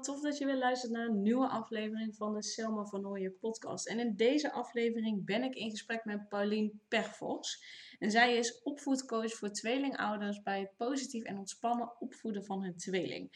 Tof dat je weer luistert naar een nieuwe aflevering van de Selma van Ooyen podcast. En in deze aflevering ben ik in gesprek met Paulien Pervos. En zij is opvoedcoach voor tweelingouders bij het positief en ontspannen opvoeden van hun tweeling.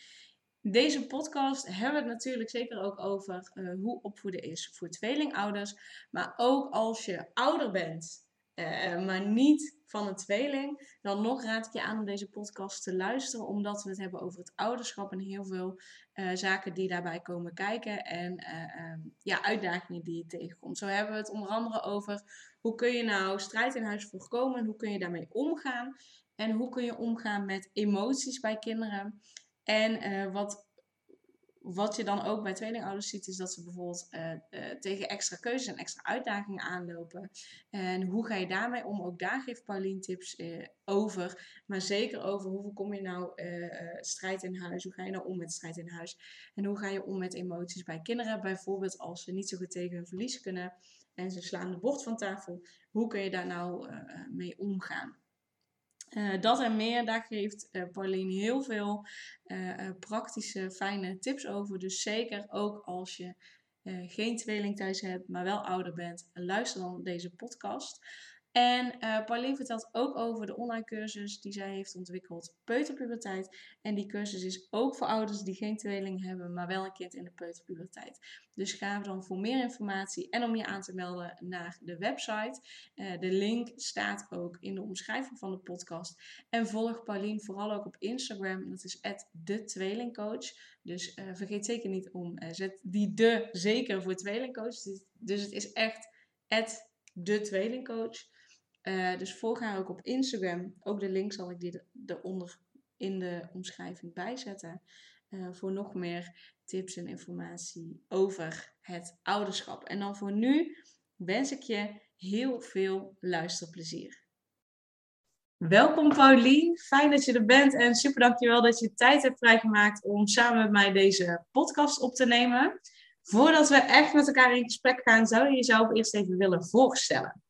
In deze podcast hebben we het natuurlijk zeker ook over uh, hoe opvoeden is voor tweelingouders. Maar ook als je ouder bent, uh, maar niet van een tweeling, dan nog raad ik je aan om deze podcast te luisteren, omdat we het hebben over het ouderschap en heel veel uh, zaken die daarbij komen kijken en uh, ja, uitdagingen die je tegenkomt. Zo hebben we het onder andere over hoe kun je nou strijd in huis voorkomen, hoe kun je daarmee omgaan en hoe kun je omgaan met emoties bij kinderen. En wat wat je dan ook bij tweelingouders ziet, is dat ze bijvoorbeeld uh, uh, tegen extra keuzes en extra uitdagingen aanlopen. En hoe ga je daarmee om? Ook daar geeft Pauline tips uh, over. Maar zeker over hoe kom je nou strijd in huis? Hoe ga je nou om met strijd in huis? En hoe ga je om met emoties bij kinderen? Bijvoorbeeld als ze niet zo goed tegen hun verlies kunnen en ze slaan de bord van tafel. Hoe kun je daar nou mee omgaan? Uh, dat en meer, daar geeft uh, Pauline heel veel uh, praktische, fijne tips over. Dus zeker ook als je geen tweeling thuis hebt, maar wel ouder bent, luister dan deze podcast. En uh, Pauline vertelt ook over de online cursus die zij heeft ontwikkeld, peuterpuberteit. En die cursus is ook voor ouders die geen tweeling hebben, maar wel een kind in de peuterpuberteit. Dus ga dan voor meer informatie en om je aan te melden naar de website. Uh, de link staat ook in de omschrijving van de podcast. En volg Pauline vooral ook op Instagram. Dat is de tweelingcoach. Dus uh, vergeet zeker niet om, zet die de zeker voor tweelingcoach. Dus het is echt de tweelingcoach. Uh, dus volg haar ook op Instagram. Ook de link zal ik die eronder in de omschrijving bijzetten. Uh, voor nog meer tips en informatie over het ouderschap. En dan voor nu wens ik je heel veel luisterplezier. Welkom Paulien, fijn dat je er bent en super dankjewel dat je tijd hebt vrijgemaakt om samen met mij deze podcast op te nemen. Voordat we echt met elkaar in gesprek gaan, zou je jezelf eerst even willen voorstellen.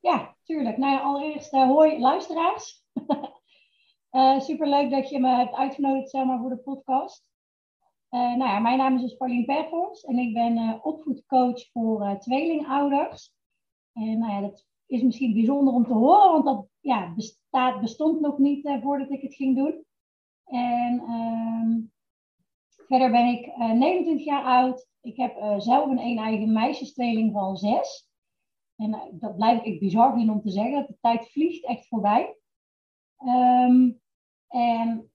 Ja, tuurlijk. Nou allereerst uh, hoi luisteraars. uh, superleuk dat je me hebt uitgenodigd zeg maar, voor de podcast. Uh, nou ja, mijn naam is dus Pauline en ik ben opvoedcoach voor tweelingouders. En nou dat is misschien bijzonder om te horen, want dat ja, bestaat, bestond nog niet voordat ik het ging doen. En ehm, verder ben ik 29 jaar oud. Ik heb zelf een een eigen meisjestweeling van zes. En eh, dat blijf ik bizar vinden om te zeggen. De tijd vliegt echt voorbij. Um, en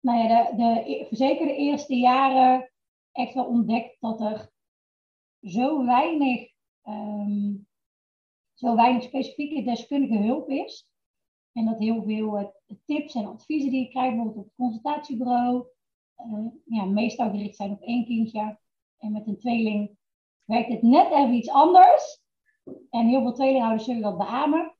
nou ja, de, zeker de eerste jaren echt wel ontdekt dat er zo weinig, um, zo weinig specifieke deskundige hulp is. En dat heel veel uh, tips en adviezen die ik krijg, bijvoorbeeld op het consultatiebureau, uh, ja, meestal gericht zijn op één kindje. En met een tweeling werkt het net even iets anders. En heel veel tweelinghouders zullen dat beamen.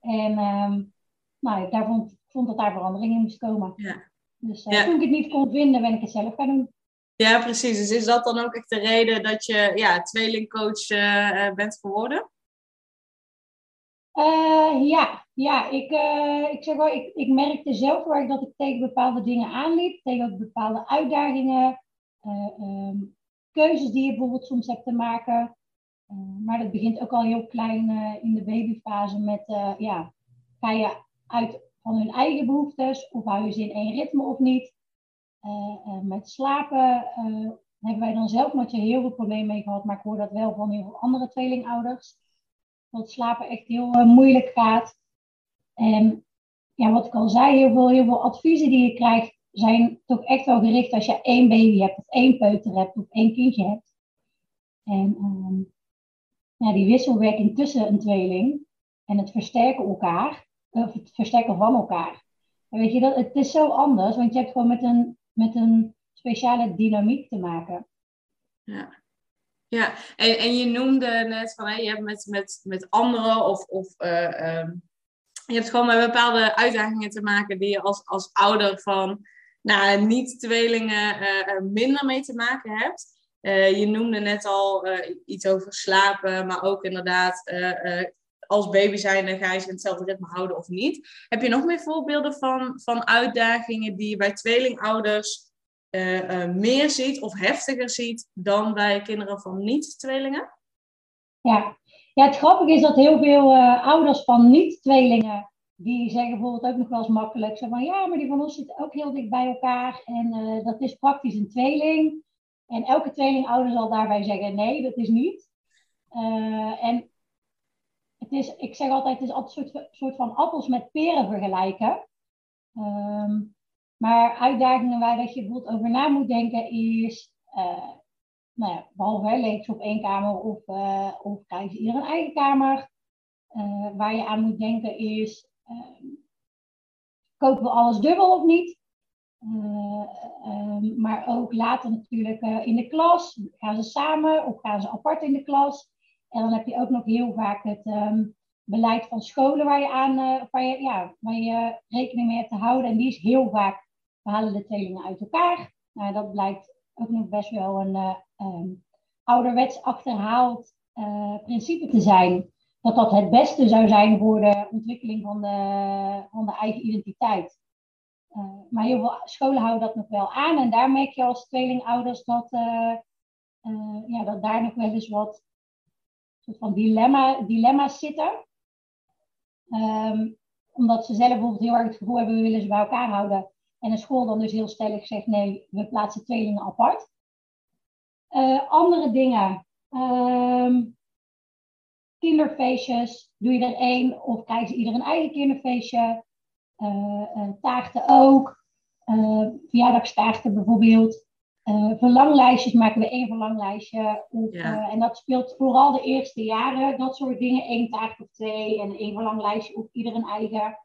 En um, nou, daar vond, vond dat daar verandering in moest komen. Ja. Dus uh, toen ik het niet kon vinden, ben ik het zelf gaan doen. Ja, precies. Dus is dat dan ook echt de reden dat je ja, tweelingcoach uh, bent geworden? Uh, ja, ja ik, ik zeg wel, ik, ik merkte zelf wel dat ik tegen bepaalde dingen aanliep, tegen bepaalde uitdagingen, um, keuzes die je bijvoorbeeld soms hebt te maken. Eh, maar dat begint ook al heel klein eh, in de babyfase met, uh, ja, ga je uit van hun eigen behoeftes of hou je ze in één ritme of niet? met slapen hebben wij dan zelf nog heel veel problemen mee gehad, maar ik hoor dat wel van heel veel andere tweelingouders. Dat slapen echt heel moeilijk gaat. En ja, wat ik al zei, heel veel, heel veel adviezen die je krijgt zijn toch echt wel gericht als je één baby hebt of één peuter hebt of één kindje hebt. En um, ja, die wisselwerking tussen een tweeling en het versterken elkaar, of het versterken van elkaar. En weet je, dat, het is zo anders, want je hebt gewoon met een, met een speciale dynamiek te maken. Ja, ja. En, en je noemde net van hè, je hebt met, met, met anderen of, of uh, um, je hebt gewoon met bepaalde uitdagingen te maken die je als, als ouder van nou, niet-tweelingen uh, minder mee te maken hebt. Uh, je noemde net al iets over slapen, maar ook inderdaad als baby zijn ga je ze in hetzelfde ritme houden of niet. Heb je nog meer voorbeelden van, van uitdagingen die je bij tweelingouders meer ziet of heftiger ziet dan bij kinderen van niet-tweelingen? Ja. ja, het grappige is dat heel veel ouders van niet-tweelingen, die zeggen bijvoorbeeld ook nog wel eens makkelijk, zo van ja, maar die van ons zitten ook heel dicht bij elkaar en dat is praktisch een tweeling. En elke tweelingouder zal daarbij zeggen nee, dat is niet. en het is, ik zeg altijd, het is altijd een soort, van appels met peren vergelijken. Um, maar uitdagingen waar dat je bijvoorbeeld over na moet denken is, uh, nou ja, behalve leek op één kamer of, uh, of krijgen ieder een eigen kamer. Waar je aan moet denken is, ehm, kopen we alles dubbel of niet? Um, maar ook later natuurlijk in de klas, gaan ze samen of gaan ze apart in de klas? En dan heb je ook nog heel vaak het um, beleid van scholen waar je, aan, waar, je, ja, waar je rekening mee hebt te houden. En die is heel vaak we halen de tweelingen uit elkaar. Nou, dat blijkt ook nog best wel een um, ouderwets achterhaald principe te zijn. Dat dat het beste zou zijn voor de ontwikkeling van van de eigen identiteit. Uh, maar heel veel scholen houden dat nog wel aan. En daar merk je als tweelingouders dat, ja, dat daar nog wel eens wat soort van dilemma, dilemma's zitten. Um, omdat ze zelf bijvoorbeeld heel erg het gevoel hebben, we willen ze bij elkaar houden. En een school dan dus heel stellig zegt nee, we plaatsen tweelingen apart. Andere dingen. Um, kinderfeestjes. Doe je er één of krijgen ze ieder een eigen kinderfeestje? Uh, taarten ook. Uh, verjaardagstaarten bijvoorbeeld. verlanglijstjes maken we één verlanglijstje. Ja. en dat speelt vooral de eerste jaren. Dat soort dingen. één taart of twee. En één verlanglijstje of ieder een eigen.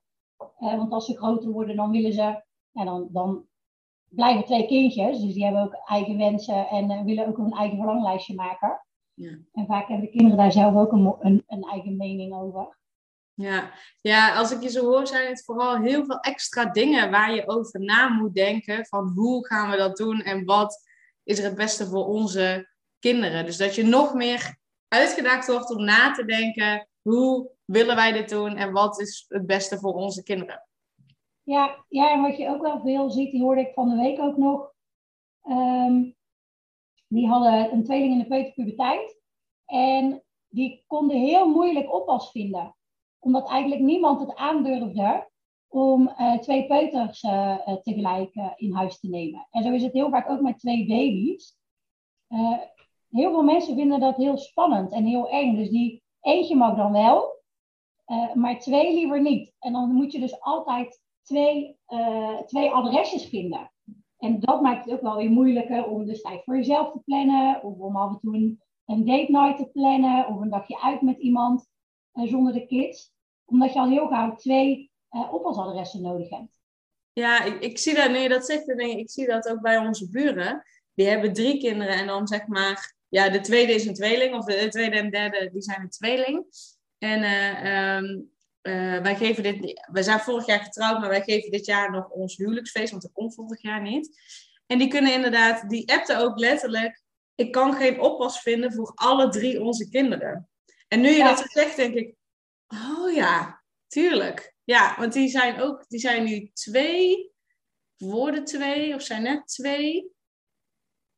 want als ze groter worden dan willen ze ja, dan, dan blijven twee kindjes, dus die hebben ook eigen wensen en uh, willen ook een eigen verlanglijstje maken. Ja. En vaak hebben de kinderen daar zelf ook een, een, een, eigen mening over. Ja. ja, als ik je zo hoor, zijn het vooral heel veel extra dingen waar je over na moet denken. Van hoe gaan we dat doen en wat is er het beste voor onze kinderen. Dus dat je nog meer uitgedaagd wordt om na te denken, hoe willen wij dit doen en wat is het beste voor onze kinderen. Ja, ja, en wat je ook wel veel ziet, die hoorde ik van de week ook nog. Um, die hadden een tweeling in de peuterpuberteit. En die konden heel moeilijk oppas vinden. Omdat eigenlijk niemand het aandurfde om uh, twee peuters uh, tegelijk in huis te nemen. En zo is het heel vaak ook met twee baby's. heel veel mensen vinden dat heel spannend en heel eng. Dus die eentje mag dan wel, maar twee liever niet. En dan moet je dus altijd twee, twee adresjes vinden. En dat maakt het ook wel weer moeilijker om dus tijd voor jezelf te plannen, of om af en toe een, date night te plannen, of een dagje uit met iemand zonder de kids. Omdat je al heel gauw twee uh, oppasadressen nodig hebt. Ja, ik, ik zie dat, nee, dat zegt, ik, ik zie dat ook bij onze buren. Die hebben drie kinderen en dan zeg maar, ja, de tweede is een tweeling, of de, tweede en derde, die zijn een tweeling. En um, uh, wij geven dit, we zijn vorig jaar getrouwd, maar wij geven dit jaar nog ons huwelijksfeest, want dat komt vorig jaar niet. En die kunnen inderdaad, die appten ook letterlijk, ik kan geen oppas vinden voor alle drie onze kinderen. En nu je dat zegt, denk ik, oh ja, tuurlijk. Ja, want die zijn ook, die zijn nu twee, worden twee, of zijn net twee.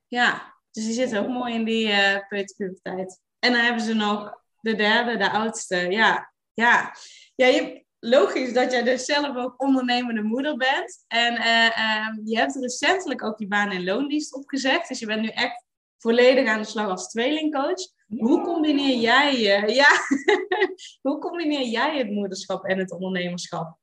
Ja, dus die zitten ook mooi in die uh, peuterpuberteit. En dan hebben ze nog de derde, de oudste. Ja, ja. Ja, je, logisch dat jij dus zelf ook ondernemende moeder bent. En uh, uh, je hebt recentelijk ook die baan in loondienst opgezegd. Dus je bent nu echt volledig aan de slag als tweelingcoach. Hoe combineer jij je? Ja, hoe combineer jij het moederschap en het ondernemerschap?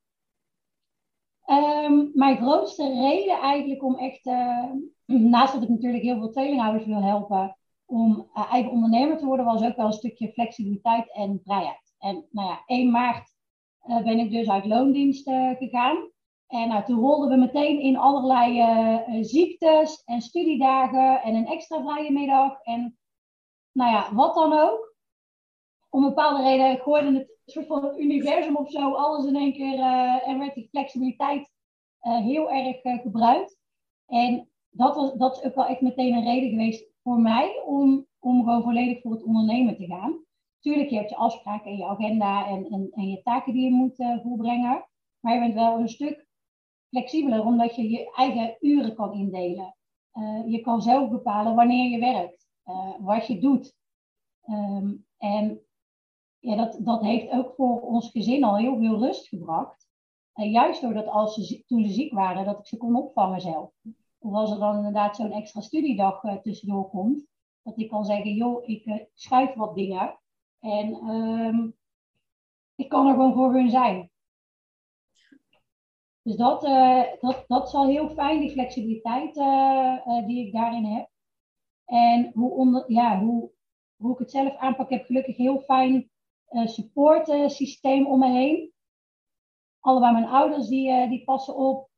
Um, mijn grootste reden eigenlijk om echt, uh, naast dat ik natuurlijk heel veel tweelinghouders wil helpen, om uh, eigen ondernemer te worden, was ook wel een stukje flexibiliteit en vrijheid. En nou ja, 1 maart uh, ben ik dus uit loondienst gegaan. En nou, toen rolden we meteen in allerlei ziektes en studiedagen en een extra vrije middag. En nou ja, wat dan ook. Om een bepaalde reden gooide het soort van het universum of zo alles in één keer. Uh, en werd die flexibiliteit heel erg gebruikt. En dat, was, dat is ook wel echt meteen een reden geweest voor mij om, om gewoon volledig voor het ondernemen te gaan. Tuurlijk, je hebt je afspraken en je agenda en, en, en je taken die je moet volbrengen. Maar je bent wel een stuk flexibeler, omdat je je eigen uren kan indelen. Je kan zelf bepalen wanneer je werkt, uh, wat je doet. Um, en ja, dat, dat heeft ook voor ons gezin al heel veel rust gebracht. Uh, juist doordat als ze, toen ze ziek waren, dat ik ze kon opvangen zelf. Of als er dan inderdaad zo'n extra studiedag tussendoor komt, dat ik kan zeggen, joh, ik schuif wat dingen. En um, ik kan er gewoon voor hun zijn. Dus dat, uh, dat, dat is al heel fijn, die flexibiliteit die ik daarin heb. En hoe, onder, ja, hoe, hoe ik het zelf aanpak, heb gelukkig heel fijn support systeem om me heen. Allebei mijn ouders die, die passen op.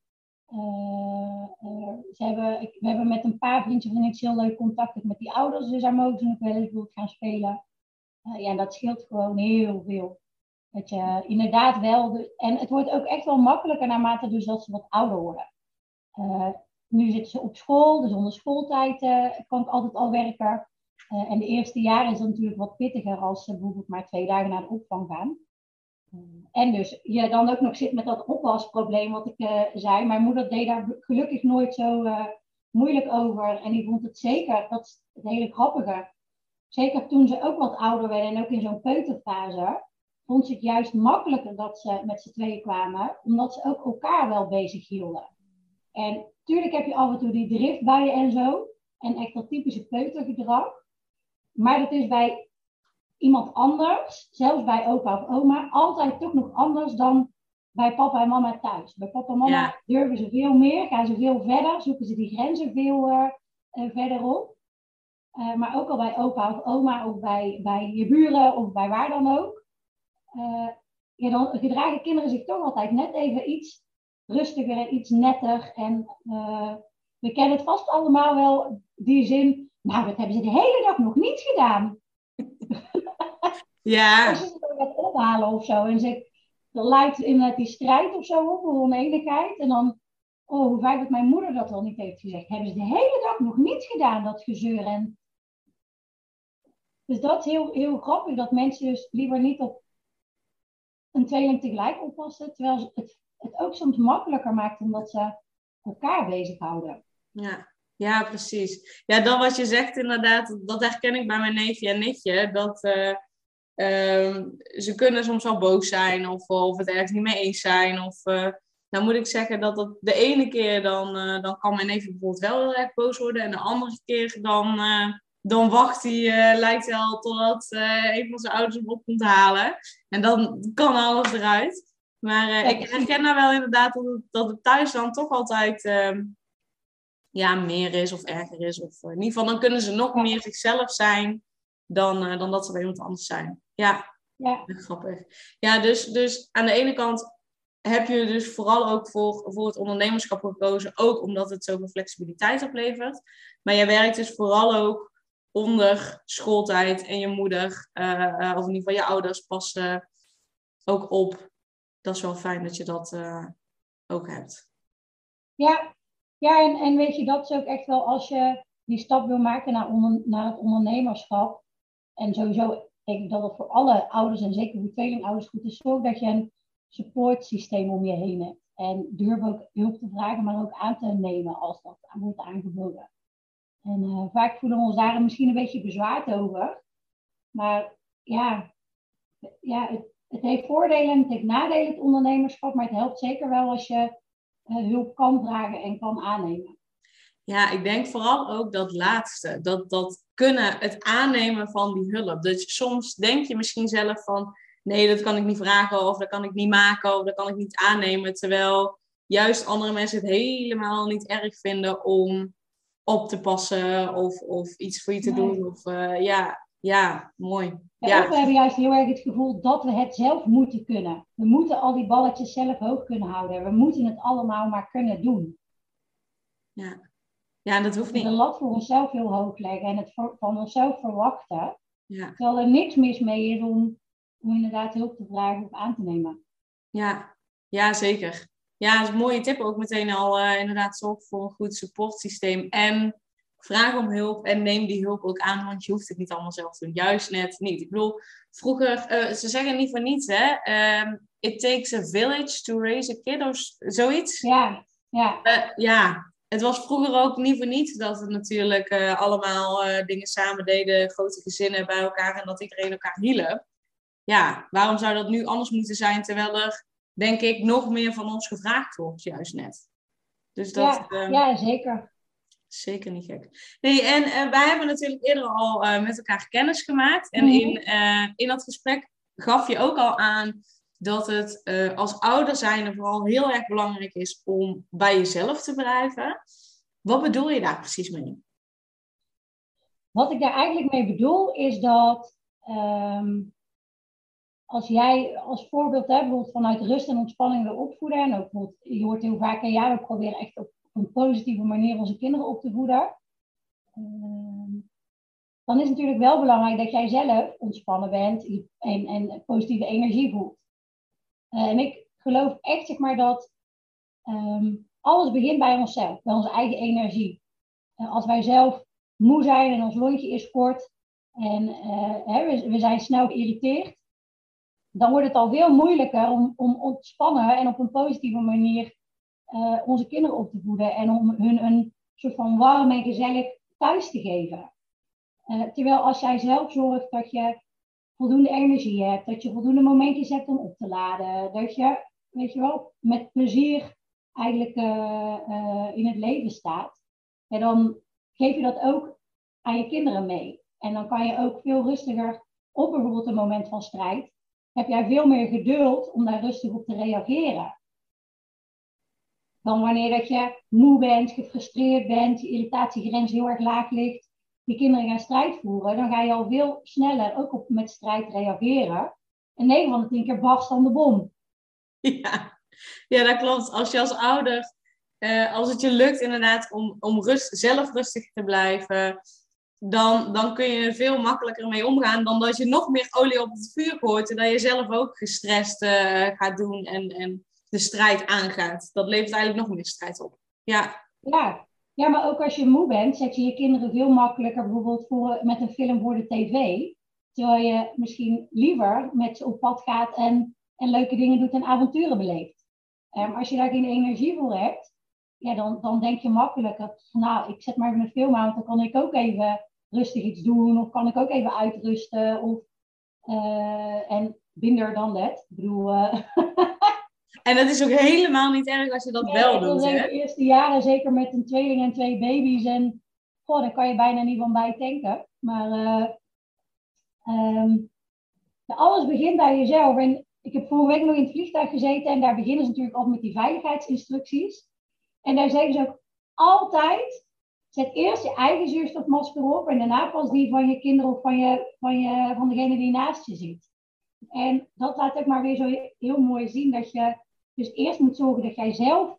ze hebben, we hebben met een paar vriendjes van heel leuk contact met die ouders, dus daar mogen ze nog wel eens gaan spelen. Uh, ja, dat scheelt gewoon heel veel. Dat je inderdaad wel. en het wordt ook echt wel makkelijker naarmate dus dat ze wat ouder worden. Nu zitten ze op school, dus onder schooltijd uh, kan ik altijd al werken. en de eerste jaren is het natuurlijk wat pittiger als ze bijvoorbeeld maar twee dagen naar de opvang gaan. en dus je dan ook nog zit met dat oppasprobleem wat ik zei. Mijn moeder deed daar gelukkig nooit zo moeilijk over. En die vond het zeker, dat is het hele grappige zeker toen ze ook wat ouder werden en ook in zo'n peuterfase, vond ze het juist makkelijker dat ze met z'n tweeën kwamen, omdat ze ook elkaar wel bezig hielden. En tuurlijk heb je af en toe die drift bij je en zo, en echt dat typische peutergedrag. Maar dat is bij iemand anders, zelfs bij opa of oma, altijd toch nog anders dan bij papa en mama thuis. Bij papa en mama durven ze veel meer, gaan ze veel verder, zoeken ze die grenzen veel uh, uh, verder op. Uh, maar ook al bij opa of oma of bij, bij je buren of bij waar dan ook. Uh, ja, dan gedragen kinderen zich toch altijd net even iets rustiger en iets netter. En uh, we kennen het vast allemaal wel, die zin. Nou, dat hebben ze de hele dag nog niet gedaan. Ja. Als ze het ophalen of zo. En ze, er lijkt inderdaad die strijd of zo op, de oneenigheid. En dan, oh, hoe vaak dat mijn moeder dat al niet heeft gezegd. Hebben ze de hele dag nog niet gedaan, dat gezeur. En dus dat is heel, heel grappig, dat mensen dus liever niet op een tweeling tegelijk oppassen, terwijl het het ook soms makkelijker maakt omdat ze elkaar bezighouden. Ja. ja, precies. Ja, dan wat je zegt inderdaad, dat herken ik bij mijn neefje en nichtje, dat uh, uh, ze kunnen soms wel boos zijn of, of het ergens niet mee eens zijn. Of, uh, moet ik zeggen dat dat de ene keer dan, dan kan mijn neefje bijvoorbeeld wel heel erg boos worden en de andere keer dan dan wacht hij, lijkt wel, totdat uh, een van zijn ouders hem op komt halen. En dan kan alles eruit. Maar uh, ik herken nou wel inderdaad dat het, dat het thuis dan toch altijd ehm, ja, meer is of erger is. Of in ieder geval, dan kunnen ze nog meer zichzelf zijn dan, dan dat ze bij iemand anders zijn. Ja, ja. grappig. Ja, dus, dus aan de ene kant heb je dus vooral ook voor, voor het ondernemerschap gekozen, ook omdat het zoveel flexibiliteit oplevert. Maar jij werkt dus vooral ook onder schooltijd en je moeder, of in ieder geval je ouders, passen ook op. Dat is wel fijn dat je dat uh, ook hebt. Ja, ja en, en weet je, dat is ook echt wel als je die stap wil maken naar, naar het ondernemerschap. En sowieso denk ik dat het voor alle ouders en zeker voor tweelingouders goed is, zorg dat je een supportsysteem om je heen hebt. En durf ook hulp te vragen, maar ook aan te nemen als dat wordt aangeboden. En uh, vaak voelen we ons daar misschien een beetje bezwaard over. Maar ja, ja het, het, heeft voordelen en het heeft nadelen, het ondernemerschap. Maar het helpt zeker wel als je uh, hulp kan vragen en kan aannemen. Ja, ik denk vooral ook dat laatste. Dat, dat kunnen, het aannemen van die hulp. Dus soms denk je misschien zelf van... Nee, dat kan ik niet vragen of dat kan ik niet maken of dat kan ik niet aannemen. Terwijl juist andere mensen het helemaal niet erg vinden om op te passen of, of iets voor je te doen. Of, uh, ja, Ja, mooi. Ja. we hebben juist heel erg het gevoel dat we het zelf moeten kunnen. We moeten al die balletjes zelf hoog kunnen houden. We moeten het allemaal maar kunnen doen. Ja, ja dat hoeft niet. De lat voor onszelf heel hoog leggen en het van onszelf verwachten. Ja. Terwijl er niks mis mee is om, om inderdaad hulp te vragen of aan te nemen. Ja, ja zeker. Ja, dat is een mooie tip ook meteen al. Uh, inderdaad, zorg voor een goed supportsysteem. En vraag om hulp en neem die hulp ook aan, want je hoeft het niet allemaal zelf te doen. Juist net niet. Ik bedoel, vroeger, uh, ze zeggen niet voor niets, hè. Um, it takes a village to raise a kid of zoiets. Ja, ja. Uh, ja, het was vroeger ook niet voor niets dat we natuurlijk uh, allemaal dingen samen deden, grote gezinnen bij elkaar en dat iedereen elkaar hielp. Ja, waarom zou dat nu anders moeten zijn, terwijl er, denk ik, nog meer van ons gevraagd wordt, juist net. Dus dat, ja, ehm, ja zeker. Zeker niet gek. Nee, en uh, wij hebben natuurlijk eerder al uh, met elkaar kennis gemaakt. En mhm. in, uh, in dat gesprek gaf je ook al aan dat het als ouder zijn vooral heel erg belangrijk is om bij jezelf te blijven. Wat bedoel je daar precies mee? Wat ik daar eigenlijk mee bedoel is dat um, als jij als voorbeeld hebt, bijvoorbeeld vanuit rust en ontspanning wil opvoeden, en ook je hoort heel vaak, ja, we proberen echt op op een positieve manier onze kinderen op te voeden. Ehm, dan is het natuurlijk wel belangrijk dat jij zelf ontspannen bent en, en positieve energie voelt. Eh, en ik geloof echt zeg maar, dat ehm, alles begint bij onszelf, bij onze eigen energie. Uh, als wij zelf moe zijn en ons lontje is kort en uh, hè, we, we, zijn snel geïrriteerd, dan wordt het al veel moeilijker om, om ontspannen en op een positieve manier uh, onze kinderen op te voeden en om hun een soort van warm en gezellig thuis te geven. Uh, terwijl als jij zelf zorgt dat je voldoende energie hebt, dat je voldoende momentjes hebt om op te laden, dat je, weet je wel, met plezier eigenlijk uh, in het leven staat, en dan geef je dat ook aan je kinderen mee. En dan kan je ook veel rustiger op bijvoorbeeld een moment van strijd, heb jij veel meer geduld om daar rustig op te reageren dan wanneer dat je moe bent, gefrustreerd bent, je irritatiegrens heel erg laag ligt, die kinderen gaan strijd voeren, dan ga je al veel sneller ook op, met strijd reageren. En 9 van de 10 keer barst dan de bom. Ja. ja, dat klopt. Als je als ouder, eh, als het je lukt inderdaad om, om rust, zelf rustig te blijven, dan, dan kun je er veel makkelijker mee omgaan dan dat je nog meer olie op het vuur gooit en dat je zelf ook gestrest uh, gaat doen en, en de strijd aangaat. Dat levert eigenlijk nog meer strijd op. Ja. Ja. ja, maar ook als je moe bent, zet je je kinderen veel makkelijker bijvoorbeeld voor, met een film voor de tv. Terwijl je misschien liever met ze op pad gaat en, en leuke dingen doet en avonturen beleeft. Um, als je daar geen energie voor hebt, ja, dan, dan denk je makkelijker, nou, ik zet maar even een film aan, dan kan ik ook even rustig iets doen, of kan ik ook even uitrusten, of, uh, en binder dan dat. Ik bedoel, uh, En dat is ook helemaal niet erg als je dat wel doet. Hè? De eerste jaren, zeker met een tweeling en twee baby's. En goh, daar kan je bijna niet van bij tanken. Maar uh, um, alles begint bij jezelf. En ik heb vorige week nog in het vliegtuig gezeten. En daar beginnen ze natuurlijk altijd met die veiligheidsinstructies. En daar zeggen ze ook altijd: zet eerst je eigen zuurstofmasker op. En daarna pas die van je kinderen of van, je, van, je, van degene die naast je zit. En dat laat ook maar weer zo heel mooi zien dat je dus eerst moet zorgen dat jij zelf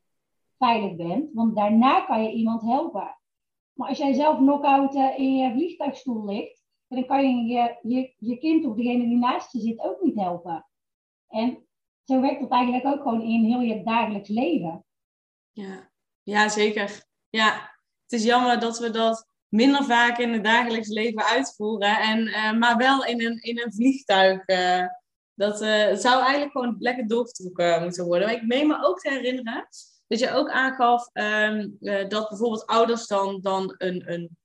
veilig bent, want daarna kan je iemand helpen. Maar als jij zelf knock-out in je vliegtuigstoel ligt, dan kan je je, je je kind of degene die naast je zit ook niet helpen. En zo werkt dat eigenlijk ook gewoon in heel je dagelijks leven. Ja, ja zeker. Ja, het is jammer dat we dat minder vaak in het dagelijks leven uitvoeren, en, uh, maar wel in een, in een vliegtuig. Uh, dat uh, zou eigenlijk gewoon lekker doorgetrokken moeten worden. Maar ik meen me ook te herinneren dat je ook aangaf um, dat bijvoorbeeld ouders dan, dan een, een,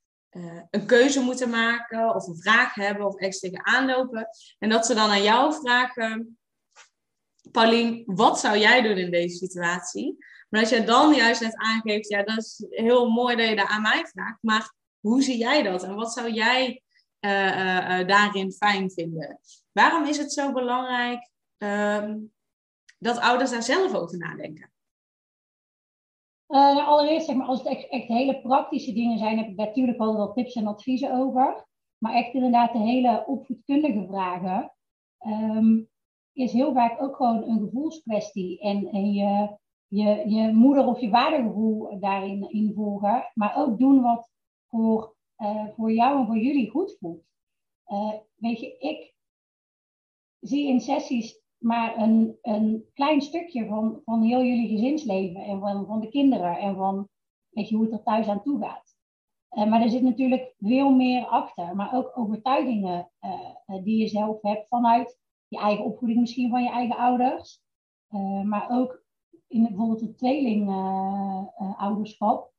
een keuze moeten maken of een vraag hebben of ergens tegen aanlopen. En dat ze dan aan jou vragen, Paulien, wat zou jij doen in deze situatie? Maar als je dan juist net aangeeft, ja, dat is heel mooi dat je dat aan mij vraagt, maar hoe zie jij dat en wat zou jij uh, uh, daarin fijn vinden? Waarom is het zo belangrijk ehm, dat ouders daar zelf over nadenken? allereerst, zeg maar, als het echt, hele praktische dingen zijn, heb ik natuurlijk wel wat tips en adviezen over. Maar echt inderdaad de hele opvoedkundige vragen ehm, is heel vaak ook gewoon een gevoelskwestie. En, en je, je, je moeder- of je vadergevoel daarin in volgen. Maar ook doen wat voor, uh, voor jou en voor jullie goed voelt. Uh, weet je, ik zie in sessies maar een, een klein stukje van, van heel jullie gezinsleven en van, van de kinderen en van weet je, hoe het er thuis aan toe gaat. Uh, maar er zit natuurlijk veel meer achter, maar ook overtuigingen die je zelf hebt vanuit je eigen opvoeding, misschien van je eigen ouders, maar ook in bijvoorbeeld het tweelingouderschap.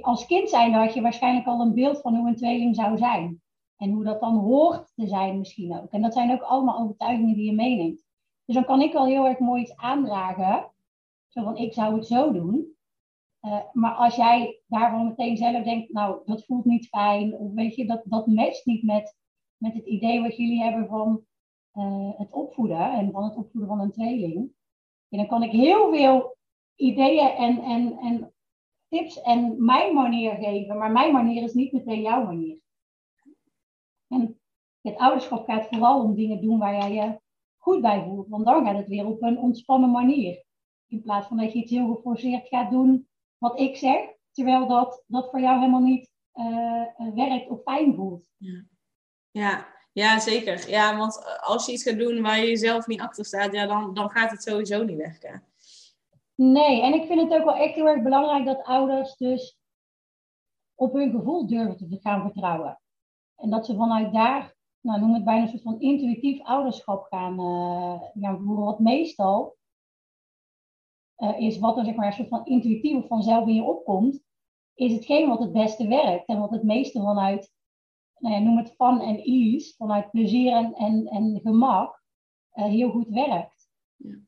Als kind zijn had je waarschijnlijk al een beeld van hoe een tweeling zou zijn. En hoe dat dan hoort te zijn misschien ook. En dat zijn ook allemaal overtuigingen die je meeneemt. Dus dan kan ik al heel erg mooi iets aandragen. Van, ik zou het zo doen. Uh, maar als jij daarvan meteen zelf denkt, nou, dat voelt niet fijn. Of weet je, dat, dat matcht niet met, met het idee wat jullie hebben van uh, het opvoeden. En van het opvoeden van een tweeling. En dan kan ik heel veel ideeën en, en, en tips en mijn manier geven. Maar mijn manier is niet meteen jouw manier. En het ouderschap gaat vooral om dingen doen waar jij je goed bij voelt. Want dan gaat het weer op een ontspannen manier. In plaats van dat je iets heel geforceerd gaat doen wat ik zeg. Terwijl dat, dat voor jou helemaal niet uh, werkt of fijn voelt. Ja. ja. Zeker. Ja, want als je iets gaat doen waar je jezelf niet achter staat, ja, dan, dan gaat het sowieso niet werken. Nee, en ik vind het ook wel echt heel erg belangrijk dat ouders dus op hun gevoel durven te gaan vertrouwen. En dat ze vanuit daar, nou noem het bijna een soort van intuïtief ouderschap gaan, uh, gaan voeren. Wat meestal uh, is wat er zeg maar een soort van intuïtief of vanzelf in je opkomt, is hetgeen wat het beste werkt. En wat het meeste vanuit, nou ja, noem het fun en ease, vanuit plezier en, en, en gemak, uh, heel goed werkt. Ja.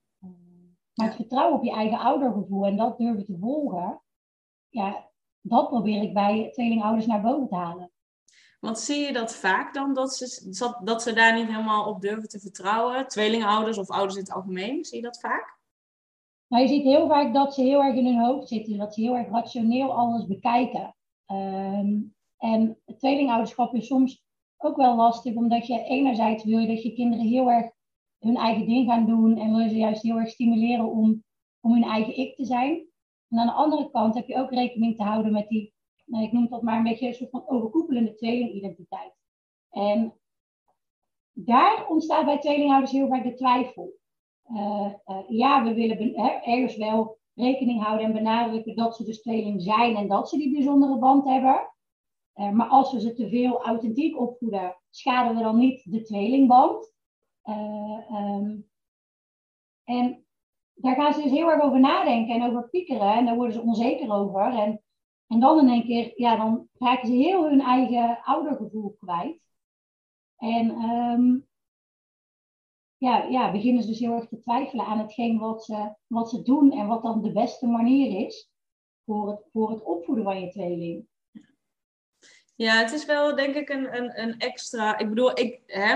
Maar het vertrouwen op je eigen oudergevoel en dat durven te volgen, ja, dat probeer ik bij tweelingouders naar boven te halen. Want zie je dat vaak dan, dat ze, dat ze daar niet helemaal op durven te vertrouwen? Tweelingouders of ouders in het algemeen, zie je dat vaak? Nou, je ziet heel vaak dat ze heel erg in hun hoofd zitten, dat ze heel erg rationeel alles bekijken. Um, en tweelingouderschap is soms ook wel lastig, omdat je enerzijds wil je dat je kinderen heel erg hun eigen ding gaan doen en wil ze juist heel erg stimuleren om, om hun eigen ik te zijn. En aan de andere kant heb je ook rekening te houden met die nou, ik noem dat maar een beetje een soort van overkoepelende tweelingidentiteit. En daar ontstaat bij tweelinghouders heel vaak de twijfel. Uh, uh, ja, we willen hè, ergens wel rekening houden en benadrukken dat ze dus tweeling zijn en dat ze die bijzondere band hebben. Uh, maar als we ze te veel authentiek opvoeden, schaden we dan niet de tweelingband. Um, en daar gaan ze dus heel erg over nadenken en over piekeren en daar worden ze onzeker over. En en dan in één keer, ja, dan raken ze heel hun eigen oudergevoel kwijt. En um, ja, ja, beginnen ze dus heel erg te twijfelen aan hetgeen wat ze, wat ze doen en wat dan de beste manier is voor het, voor het opvoeden van je tweeling. Ja, het is wel denk ik een, een, een extra. Ik bedoel, ik, hè,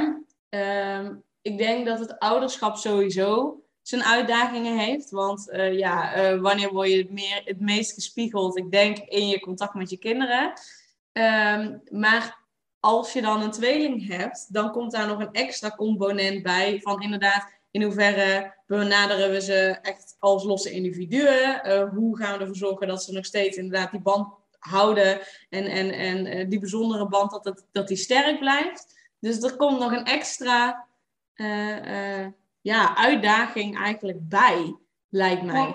um, ik denk dat het ouderschap sowieso zijn uitdagingen heeft. Want uh, ja, uh, wanneer word je meer, het meest gespiegeld? Ik denk in je contact met je kinderen. Um, maar als je dan een tweeling hebt, dan komt daar nog een extra component bij van inderdaad, in hoeverre benaderen we ze echt als losse individuen? Uh, hoe gaan we ervoor zorgen dat ze nog steeds inderdaad die band houden en, en, en die bijzondere band, dat, dat die sterk blijft? Dus er komt nog een extra ja, uitdaging eigenlijk bij, lijkt mij.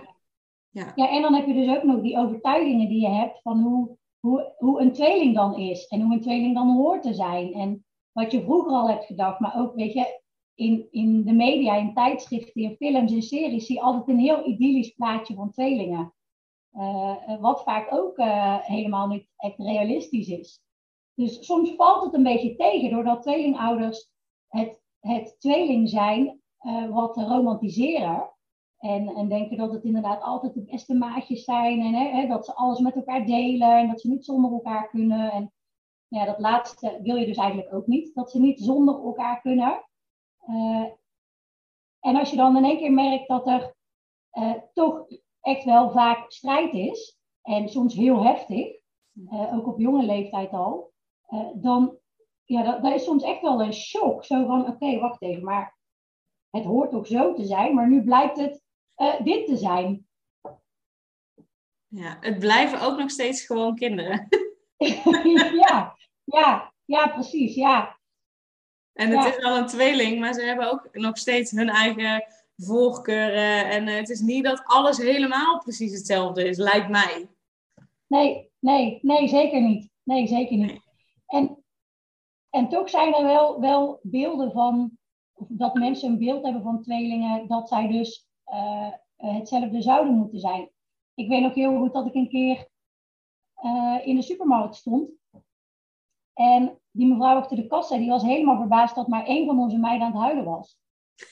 Ja. ja. en dan heb je dus ook nog die overtuigingen die je hebt van hoe, hoe, hoe een tweeling dan is en hoe een tweeling dan hoort te zijn. En wat je vroeger al hebt gedacht, maar ook, weet je, in, in de media, in tijdschriften, in films, in series, zie je altijd een heel idyllisch plaatje van tweelingen. Uh, wat vaak ook uh, helemaal niet echt realistisch is. Dus soms valt het een beetje tegen, doordat tweelingouders het, het tweeling zijn uh, wat romantiseren. En, en denken dat het inderdaad altijd de beste maatjes zijn. En hè, dat ze alles met elkaar delen. En dat ze niet zonder elkaar kunnen. En ja, dat laatste wil je dus eigenlijk ook niet. Dat ze niet zonder elkaar kunnen. Uh, en als je dan in één keer merkt dat er uh, toch echt wel vaak strijd is. En soms heel heftig. ook op jonge leeftijd al. dan ja, dat, dat is soms echt wel een shock. Zo van, oké, wacht even, maar het hoort toch zo te zijn, maar nu blijkt het uh, dit te zijn. Ja, het blijven ook nog steeds gewoon kinderen. ja, ja, ja, precies, ja. En het is wel een tweeling, maar ze hebben ook nog steeds hun eigen voorkeuren. En uh, het is niet dat alles helemaal precies hetzelfde is, lijkt mij. Nee, nee, nee, zeker niet. Nee, zeker niet. En, en toch zijn er wel, wel beelden van, dat mensen een beeld hebben van tweelingen, dat zij dus uh, hetzelfde zouden moeten zijn. Ik weet nog heel goed dat ik een keer uh, in de supermarkt stond. En die mevrouw achter de kassa, die was helemaal verbaasd dat maar één van onze meiden aan het huilen was.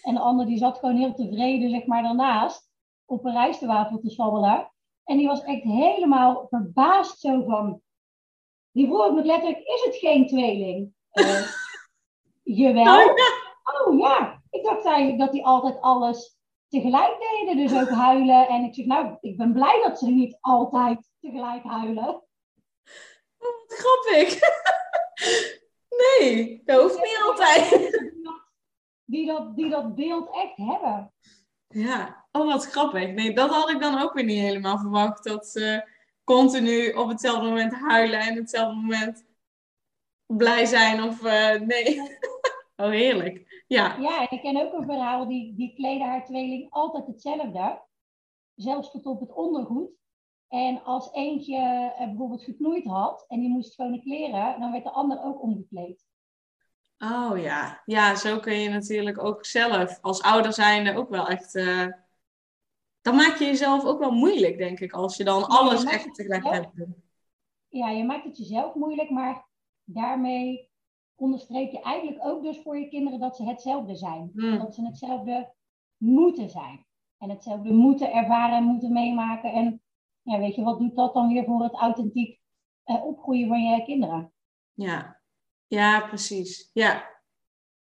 En de ander die zat gewoon heel tevreden, zeg maar, daarnaast op een rijstwafel te zwabbelen. En die was echt helemaal verbaasd zo van... Die vroeg nog letterlijk, is het geen tweeling? Uh, jawel. Oh ja. oh ja. Ik dacht eigenlijk dat die altijd alles tegelijk deden. Dus ook huilen. En ik zeg, nou, ik ben blij dat ze niet altijd tegelijk huilen. Oh, wat grappig. nee, dat hoeft niet altijd. Die dat, die dat beeld echt hebben. Ja, oh wat grappig. Nee, dat had ik dan ook weer niet helemaal verwacht. Dat ze continu op hetzelfde moment huilen en op hetzelfde moment blij zijn. Of uh, nee. oh, heerlijk. Ja. ja, en ik ken ook een verhaal, die, die kleden haar tweeling altijd hetzelfde. Zelfs tot op het ondergoed. En als eentje uh, bijvoorbeeld geknoeid had en die moest schone kleren, dan werd de ander ook omgekleed. Oh ja, ja, zo kun je natuurlijk ook zelf als ouder zijnde ook wel echt. Uh... Dan maak je jezelf ook wel moeilijk, denk ik, als je dan alles echt tegelijk hebt. Ja, je maakt het jezelf moeilijk, maar daarmee onderstreep je eigenlijk ook dus voor je kinderen dat ze hetzelfde zijn. Hmm. Dat ze hetzelfde moeten zijn. En hetzelfde moeten ervaren en moeten meemaken. En ja, weet je, wat doet dat dan weer voor het authentiek uh, opgroeien van je kinderen? Ja, ja, precies. Ja,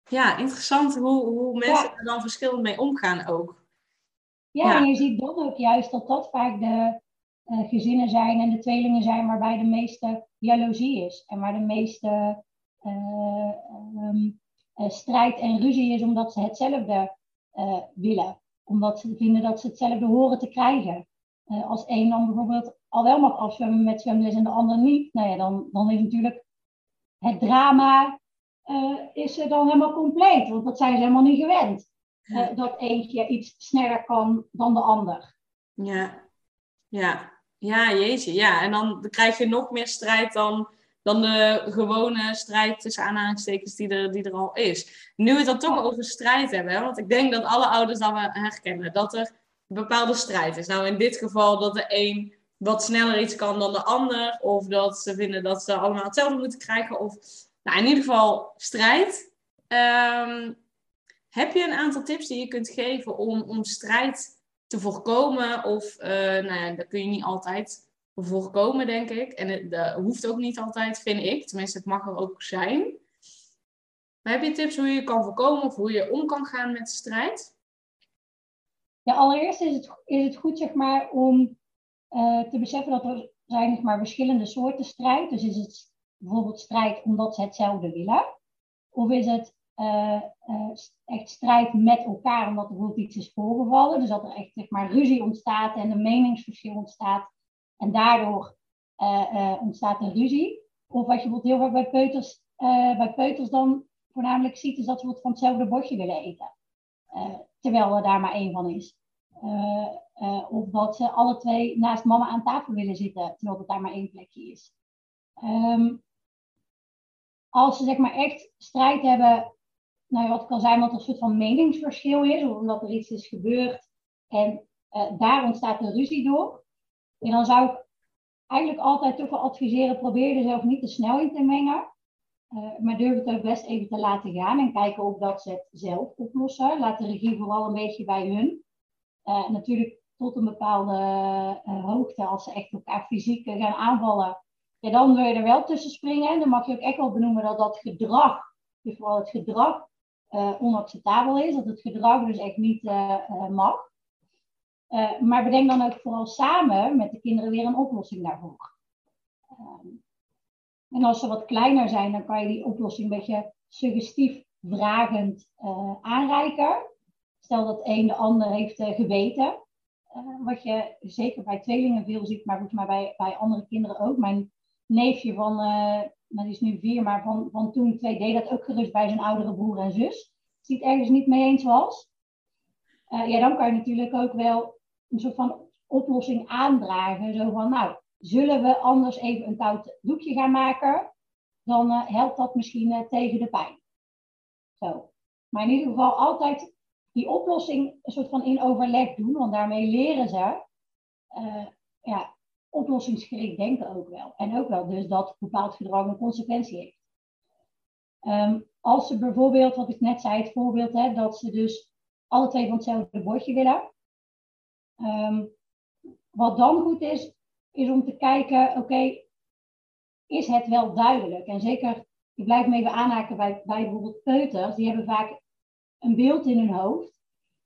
ja interessant hoe, hoe mensen er dan verschillend mee omgaan ook. Ja, en je ziet dan ook juist dat dat vaak de uh, gezinnen zijn en de tweelingen zijn waarbij de meeste jaloezie is. En waar de meeste uh, um, strijd en ruzie is omdat ze hetzelfde willen. Omdat ze vinden dat ze hetzelfde horen te krijgen. als één dan bijvoorbeeld al wel mag afzwemmen met zwemles en de ander niet, nou ja, dan, dan is natuurlijk het drama is dan helemaal compleet, want dat zijn ze helemaal niet gewend. Dat eentje iets sneller kan dan de ander. Ja, ja, ja, jeetje, ja. En dan krijg je nog meer strijd dan, dan de gewone strijd tussen aanhalingstekens die er, die er al is. Nu we het dan toch over strijd hebben, want ik denk dat alle ouders dat we herkennen, dat er een bepaalde strijd is. Nou, in dit geval dat de een wat sneller iets kan dan de ander. Of dat ze vinden dat ze allemaal hetzelfde moeten krijgen. Of nou, in ieder geval strijd. Ehm, heb je een aantal tips die je kunt geven om, om strijd te voorkomen? Of uh, nou ja, dat kun je niet altijd voorkomen, denk ik. En het dat hoeft ook niet altijd, vind ik. Tenminste, het mag er ook zijn. Heb je tips hoe je kan voorkomen of hoe je om kan gaan met strijd? Ja, allereerst is het, is het goed zeg maar, om uh, te beseffen dat er zijn zeg maar, verschillende soorten strijd. Dus is het bijvoorbeeld strijd omdat ze hetzelfde willen? Of is het uh, uh, echt strijd met elkaar omdat er bijvoorbeeld iets is voorgevallen? Dus dat er echt zeg maar, ruzie ontstaat en een meningsverschil ontstaat. En daardoor ontstaat er ruzie. Of wat je bijvoorbeeld heel vaak bij peuters, bij peuters dan voornamelijk ziet, is dat ze van hetzelfde bordje willen eten. terwijl er daar maar één van is. Of dat ze alle twee naast mama aan tafel willen zitten, terwijl het daar maar één plekje is. Um, als ze zeg maar echt strijd hebben, nou wat kan zijn, omdat er een soort van meningsverschil is, of omdat er iets is gebeurd en uh, daar ontstaat een ruzie door, en dan zou ik eigenlijk altijd toch wel adviseren, probeer er zelf niet te snel in te mengen. Uh, maar durf het ook best even te laten gaan en kijken of dat ze het zelf oplossen. Laat de regie vooral een beetje bij hun. Uh, natuurlijk tot een bepaalde hoogte, als ze echt elkaar fysiek gaan aanvallen, ja, dan wil je er wel tussen springen. Dan mag je ook echt wel benoemen dat dat gedrag, dus vooral het gedrag, uh, onacceptabel is. Dat het gedrag dus echt niet uh, mag. maar bedenk dan ook vooral samen met de kinderen weer een oplossing daarvoor. Ehm, En als ze wat kleiner zijn, dan kan je die oplossing een beetje suggestief vragend aanreiken. Stel dat een de ander heeft geweten. Wat je zeker bij tweelingen veel ziet, maar volgens mij bij, bij andere kinderen ook. Mijn neefje van, die is nu vier, maar van, van toen deed dat ook gerust bij zijn oudere broer en zus. Het ergens niet mee eens was. ja, dan kan je natuurlijk ook wel een soort van oplossing aandragen. Zo van, nou, zullen we anders even een koud doekje gaan maken? Dan helpt dat misschien tegen de pijn. Zo. Maar in ieder geval altijd die oplossing een soort van in overleg doen, want daarmee leren ze ja, oplossingsgericht denken ook wel. En ook wel dus dat bepaald gedrag een consequentie heeft. Um, als ze bijvoorbeeld, wat ik net zei, het voorbeeld, hè, dat ze dus alle twee van hetzelfde bordje willen. Um, wat dan goed is, is om te kijken, oké, is het wel duidelijk? En zeker ik blijf me even aanhaken bij, bij bijvoorbeeld peuters. Die hebben vaak een beeld in hun hoofd.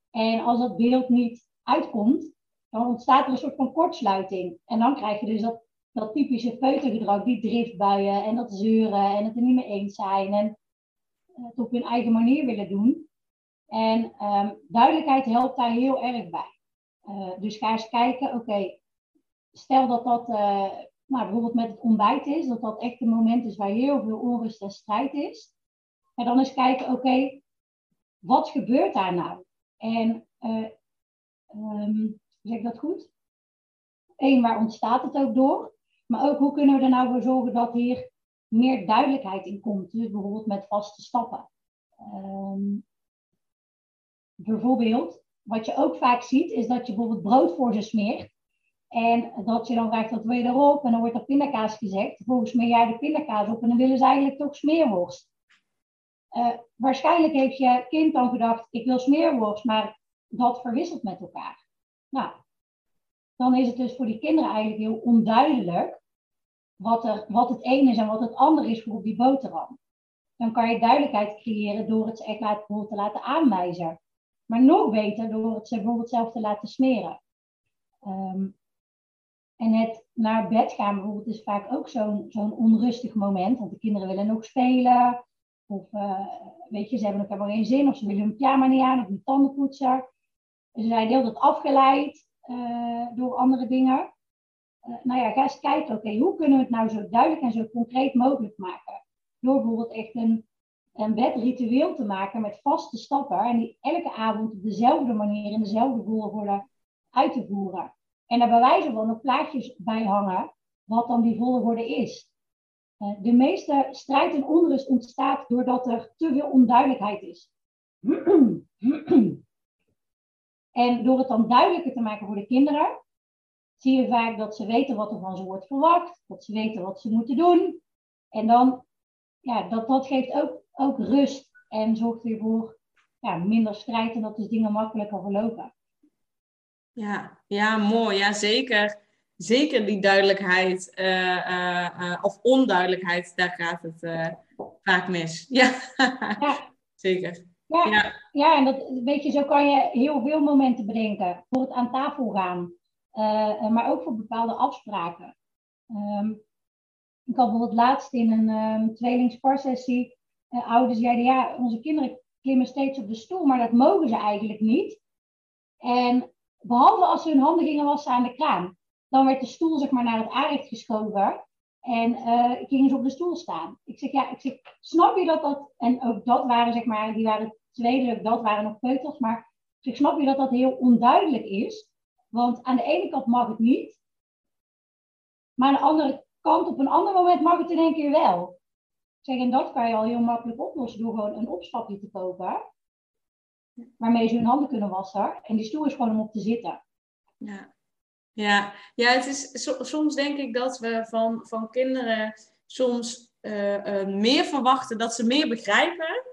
En als dat beeld niet uitkomt, dan ontstaat er een soort van kortsluiting. En dan krijg je dus dat, dat typische peutergedrag, die driftbuien en dat zeuren en het er niet mee eens zijn en het op hun eigen manier willen doen. En um, duidelijkheid helpt daar heel erg bij. Uh, dus ga eens kijken, oké, stel dat dat uh, nou, bijvoorbeeld met het ontbijt is, dat dat echt een moment is waar heel veel onrust en strijd is. En dan eens kijken, oké, wat gebeurt daar nou? En uh, zeg ik dat goed? Eén, waar ontstaat het ook door? Maar ook hoe kunnen we er nou voor zorgen dat hier meer duidelijkheid in komt? Dus bijvoorbeeld met vaste stappen. Um, bijvoorbeeld, wat je ook vaak ziet, is dat je bijvoorbeeld brood voor ze smeert. En dat je dan wat wil je erop? En dan wordt er pindakaas gezegd. Vervolgens smeer jij de pindakaas op en dan willen ze eigenlijk toch smeerworst. Uh, waarschijnlijk heeft je kind dan gedacht, ik wil smeerworst, maar dat verwisselt met elkaar. Nou, dan is het dus voor die kinderen eigenlijk heel onduidelijk wat, er, wat het een is en wat het ander is voor op die boterham. Dan kan je duidelijkheid creëren door het ze echt laten, te laten aanwijzen. Maar nog beter door het ze bijvoorbeeld zelf te laten smeren. Um, en het naar bed gaan bijvoorbeeld is vaak ook zo'n onrustig moment. Want de kinderen willen nog spelen. Of uh, weet je, ze hebben ook helemaal geen zin. Of ze willen hun pyjama niet aan of hun tanden poetsen. Ze zijn heel dat afgeleid uh, door andere dingen. Uh, nou ja, ga eens kijken, oké, hoe kunnen we het nou zo duidelijk en zo concreet mogelijk maken? Door bijvoorbeeld echt een, een bedritueel te maken met vaste stappen. En die elke avond op dezelfde manier in dezelfde volgorde uit te voeren. En daar bij wijze van nog plaatjes bij hangen, wat dan die volgorde is. Eh, de meeste strijd en onrust ontstaat doordat er te veel onduidelijkheid is. en door het dan duidelijker te maken voor de kinderen, zie je vaak dat ze weten wat er van ze wordt verwacht, dat ze weten wat ze moeten doen. En dan, ja, dat, dat geeft ook, ook rust en zorgt weer voor ja, minder strijd en dat dus dingen makkelijker verlopen. Ja, ja mooi. Ja, zeker. Zeker die duidelijkheid uh, uh, of onduidelijkheid, daar gaat het vaak mis. Ja, ja. zeker. Ja, ja. ja, en dat, weet je, zo kan je heel veel momenten bedenken. Voor het aan tafel gaan, maar ook voor bepaalde afspraken. Um, ik had bijvoorbeeld laatst in een um, tweelingsparsessie, ouders zeiden, ja, onze kinderen klimmen steeds op de stoel, maar dat mogen ze eigenlijk niet. En Behalve als ze hun handen gingen wassen aan de kraan. Dan werd de stoel zeg maar, naar het aanrecht geschoven. En uh, gingen ze op de stoel staan. Ik zeg, ja, ik zeg, snap je dat dat... En ook dat waren, zeg maar, die waren tweede, dat waren nog peuters. Maar ik zeg, snap je dat dat heel onduidelijk is? Want aan de ene kant mag het niet. Maar aan de andere kant, op een ander moment mag het in één keer wel. Ik zeg, en dat kan je al heel makkelijk oplossen door gewoon een opstapje te kopen waarmee ze hun handen kunnen wassen. En die stoel is gewoon om op te zitten. Ja, ja. ja het is, soms denk ik dat we van, van kinderen soms uh, uh, meer verwachten dat ze meer begrijpen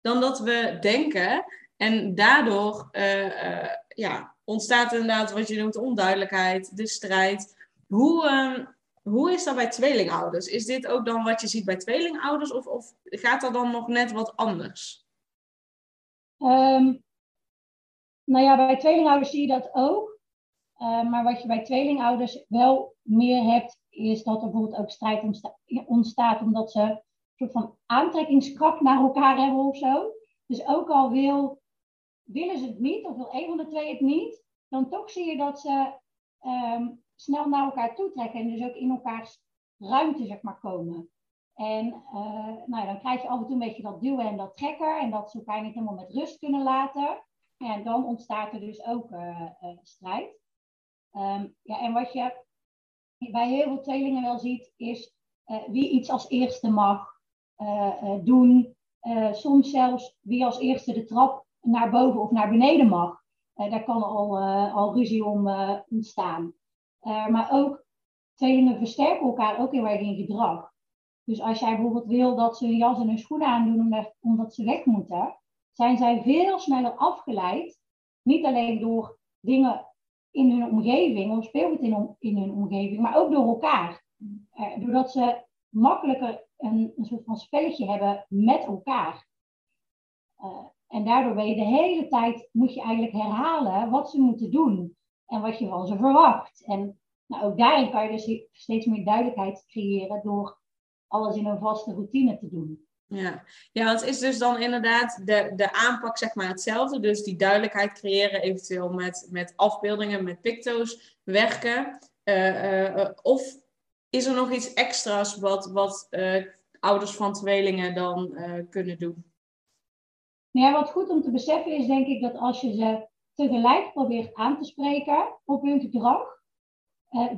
dan dat we denken. En daardoor uh, ja, ontstaat inderdaad wat je noemt onduidelijkheid, de strijd. Hoe, ehm, hoe is dat bij tweelingouders? Is dit ook dan wat je ziet bij tweelingouders of, of gaat dat dan nog net wat anders? Um, nou ja, bij tweelingouders zie je dat ook. Maar wat je bij tweelingouders wel meer hebt, is dat er bijvoorbeeld ook strijd ontstaat omdat ze een soort van aantrekkingskracht naar elkaar hebben of zo. Dus ook al wil, willen ze het niet, of wil een van de twee het niet, dan toch zie je dat ze ehm, snel naar elkaar toe trekken en dus ook in elkaars ruimte zeg maar, komen. En uh, nou, dan krijg je af en toe een beetje dat duwen en dat trekken en dat ze elkaar niet helemaal met rust kunnen laten. En dan ontstaat er dus ook uh, strijd. Um, ja, en wat je bij heel veel tweelingen wel ziet, is wie iets als eerste mag doen. soms zelfs wie als eerste de trap naar boven of naar beneden mag. daar kan al, al ruzie om ontstaan. maar ook tweelingen versterken elkaar ook heel erg in gedrag. Dus als jij bijvoorbeeld wil dat ze hun jas en hun schoenen aandoen omdat ze weg moeten, zijn zij veel sneller afgeleid. Niet alleen door dingen in hun omgeving of speelgoed in, in hun omgeving, maar ook door elkaar. Eh, doordat ze makkelijker een, een, soort van spelletje hebben met elkaar. Uh, en daardoor ben je de hele tijd, moet je eigenlijk herhalen wat ze moeten doen en wat je van ze verwacht. En nou, ook daarin kan je dus steeds meer duidelijkheid creëren door alles in een vaste routine te doen. Ja, ja want is dus dan inderdaad de, de aanpak zeg maar hetzelfde. Dus die duidelijkheid creëren, eventueel met, met afbeeldingen, met picto's werken. Uh, of is er nog iets extra's wat, wat ouders van tweelingen dan kunnen doen? Nou ja, wat goed om te beseffen is denk ik dat als je ze tegelijk probeert aan te spreken op hun gedrag,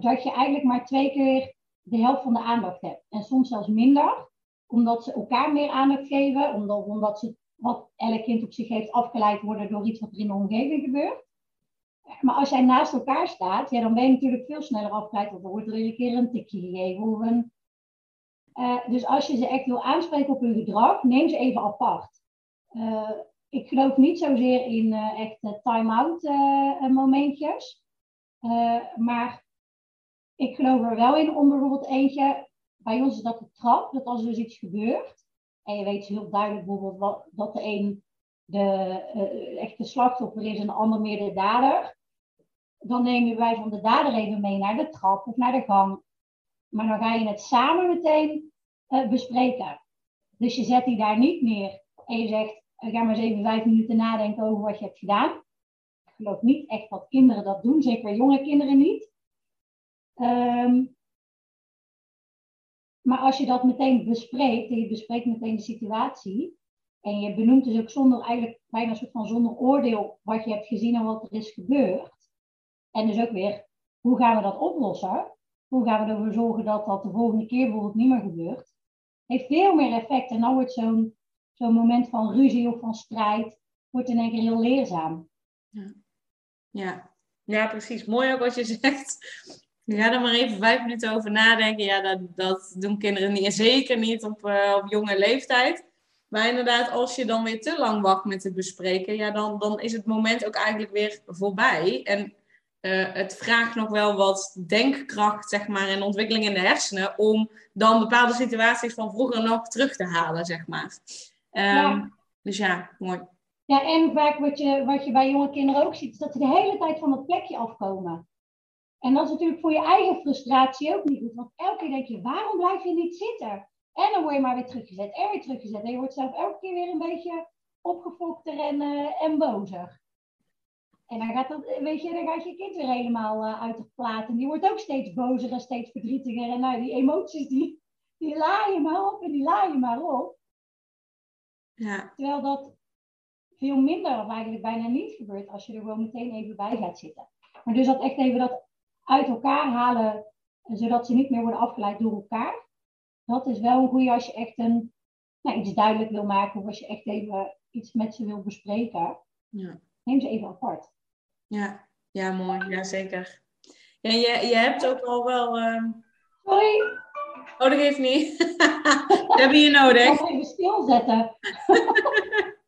dat je eigenlijk maar twee keer de helft van de aandacht hebt. En soms zelfs minder, omdat ze elkaar meer aandacht geven, omdat, omdat ze wat elk kind op zich heeft afgeleid worden door iets wat er in de omgeving gebeurt. Maar als jij naast elkaar staat, ja, dan ben je natuurlijk veel sneller afgeleid, want dan wordt er iedere keer een tikje gegeven. Of een... Uh, dus als je ze echt wil aanspreken op hun gedrag, neem ze even apart. Uh, ik geloof niet zozeer in uh, echt time-out momentjes. maar ik geloof er wel in om bijvoorbeeld eentje, bij ons is dat de trap, dat als er dus iets gebeurt, en je weet heel duidelijk bijvoorbeeld wat, dat de een de uh, echte slachtoffer is en de ander meer de dader, dan neem je bij van de dader even mee naar de trap of naar de gang. Maar dan ga je het samen meteen uh, bespreken. Dus je zet die daar niet neer en je zegt, ga maar eens even vijf minuten nadenken over wat je hebt gedaan. Ik geloof niet echt dat kinderen dat doen, zeker jonge kinderen niet. Um, maar als je dat meteen bespreekt en je bespreekt meteen de situatie en je benoemt dus ook zonder eigenlijk bijna een soort van zonder oordeel wat je hebt gezien en wat er is gebeurd. En dus ook weer, hoe gaan we dat oplossen? Hoe gaan we ervoor zorgen dat dat de volgende keer bijvoorbeeld niet meer gebeurt? Heeft veel meer effect en dan wordt zo'n zo'n moment van ruzie of van strijd wordt in één keer heel leerzaam. Ja. ja. Ja, precies. Mooi ook wat je zegt. Ga er maar even vijf minuten over nadenken. Ja, dat, dat doen kinderen niet, zeker niet op, uh, op jonge leeftijd. Maar inderdaad, als je dan weer te lang wacht met het bespreken, ja, dan, dan is het moment ook eigenlijk weer voorbij. En uh, het vraagt nog wel wat denkkracht, zeg maar, en ontwikkeling in de hersenen om dan bepaalde situaties van vroeger nog terug te halen, zeg maar. Um, ja. Dus ja, mooi. Ja, en vaak wat je, wat je bij jonge kinderen ook ziet, is dat ze de hele tijd van het plekje afkomen. En dat is natuurlijk voor je eigen frustratie ook niet goed. Want elke keer denk je, waarom blijf je niet zitten? En dan word je maar weer teruggezet en weer teruggezet. En je wordt zelf elke keer weer een beetje opgefokter en, uh, en bozer. En dan gaat, dat, weet je, dan gaat je kind weer helemaal uh, uit de plaat. En die wordt ook steeds bozer en steeds verdrietiger. En nou, die emoties, die, die laaien maar op en die laaien maar op. Ja. Terwijl dat veel minder of eigenlijk bijna niet gebeurt als je er gewoon meteen even bij gaat zitten. Maar dus dat echt even dat uit elkaar halen, zodat ze niet meer worden afgeleid door elkaar. Dat is wel een goede als je echt een, nou, iets duidelijk wil maken of als je echt even iets met ze wil bespreken. Ja. Neem ze even apart. Ja, ja mooi. Ja, zeker. Ja, je, je hebt ook al wel... Uh... Sorry. Oh, dat geeft niet. dat heb je nodig. Ik ga even stilzetten.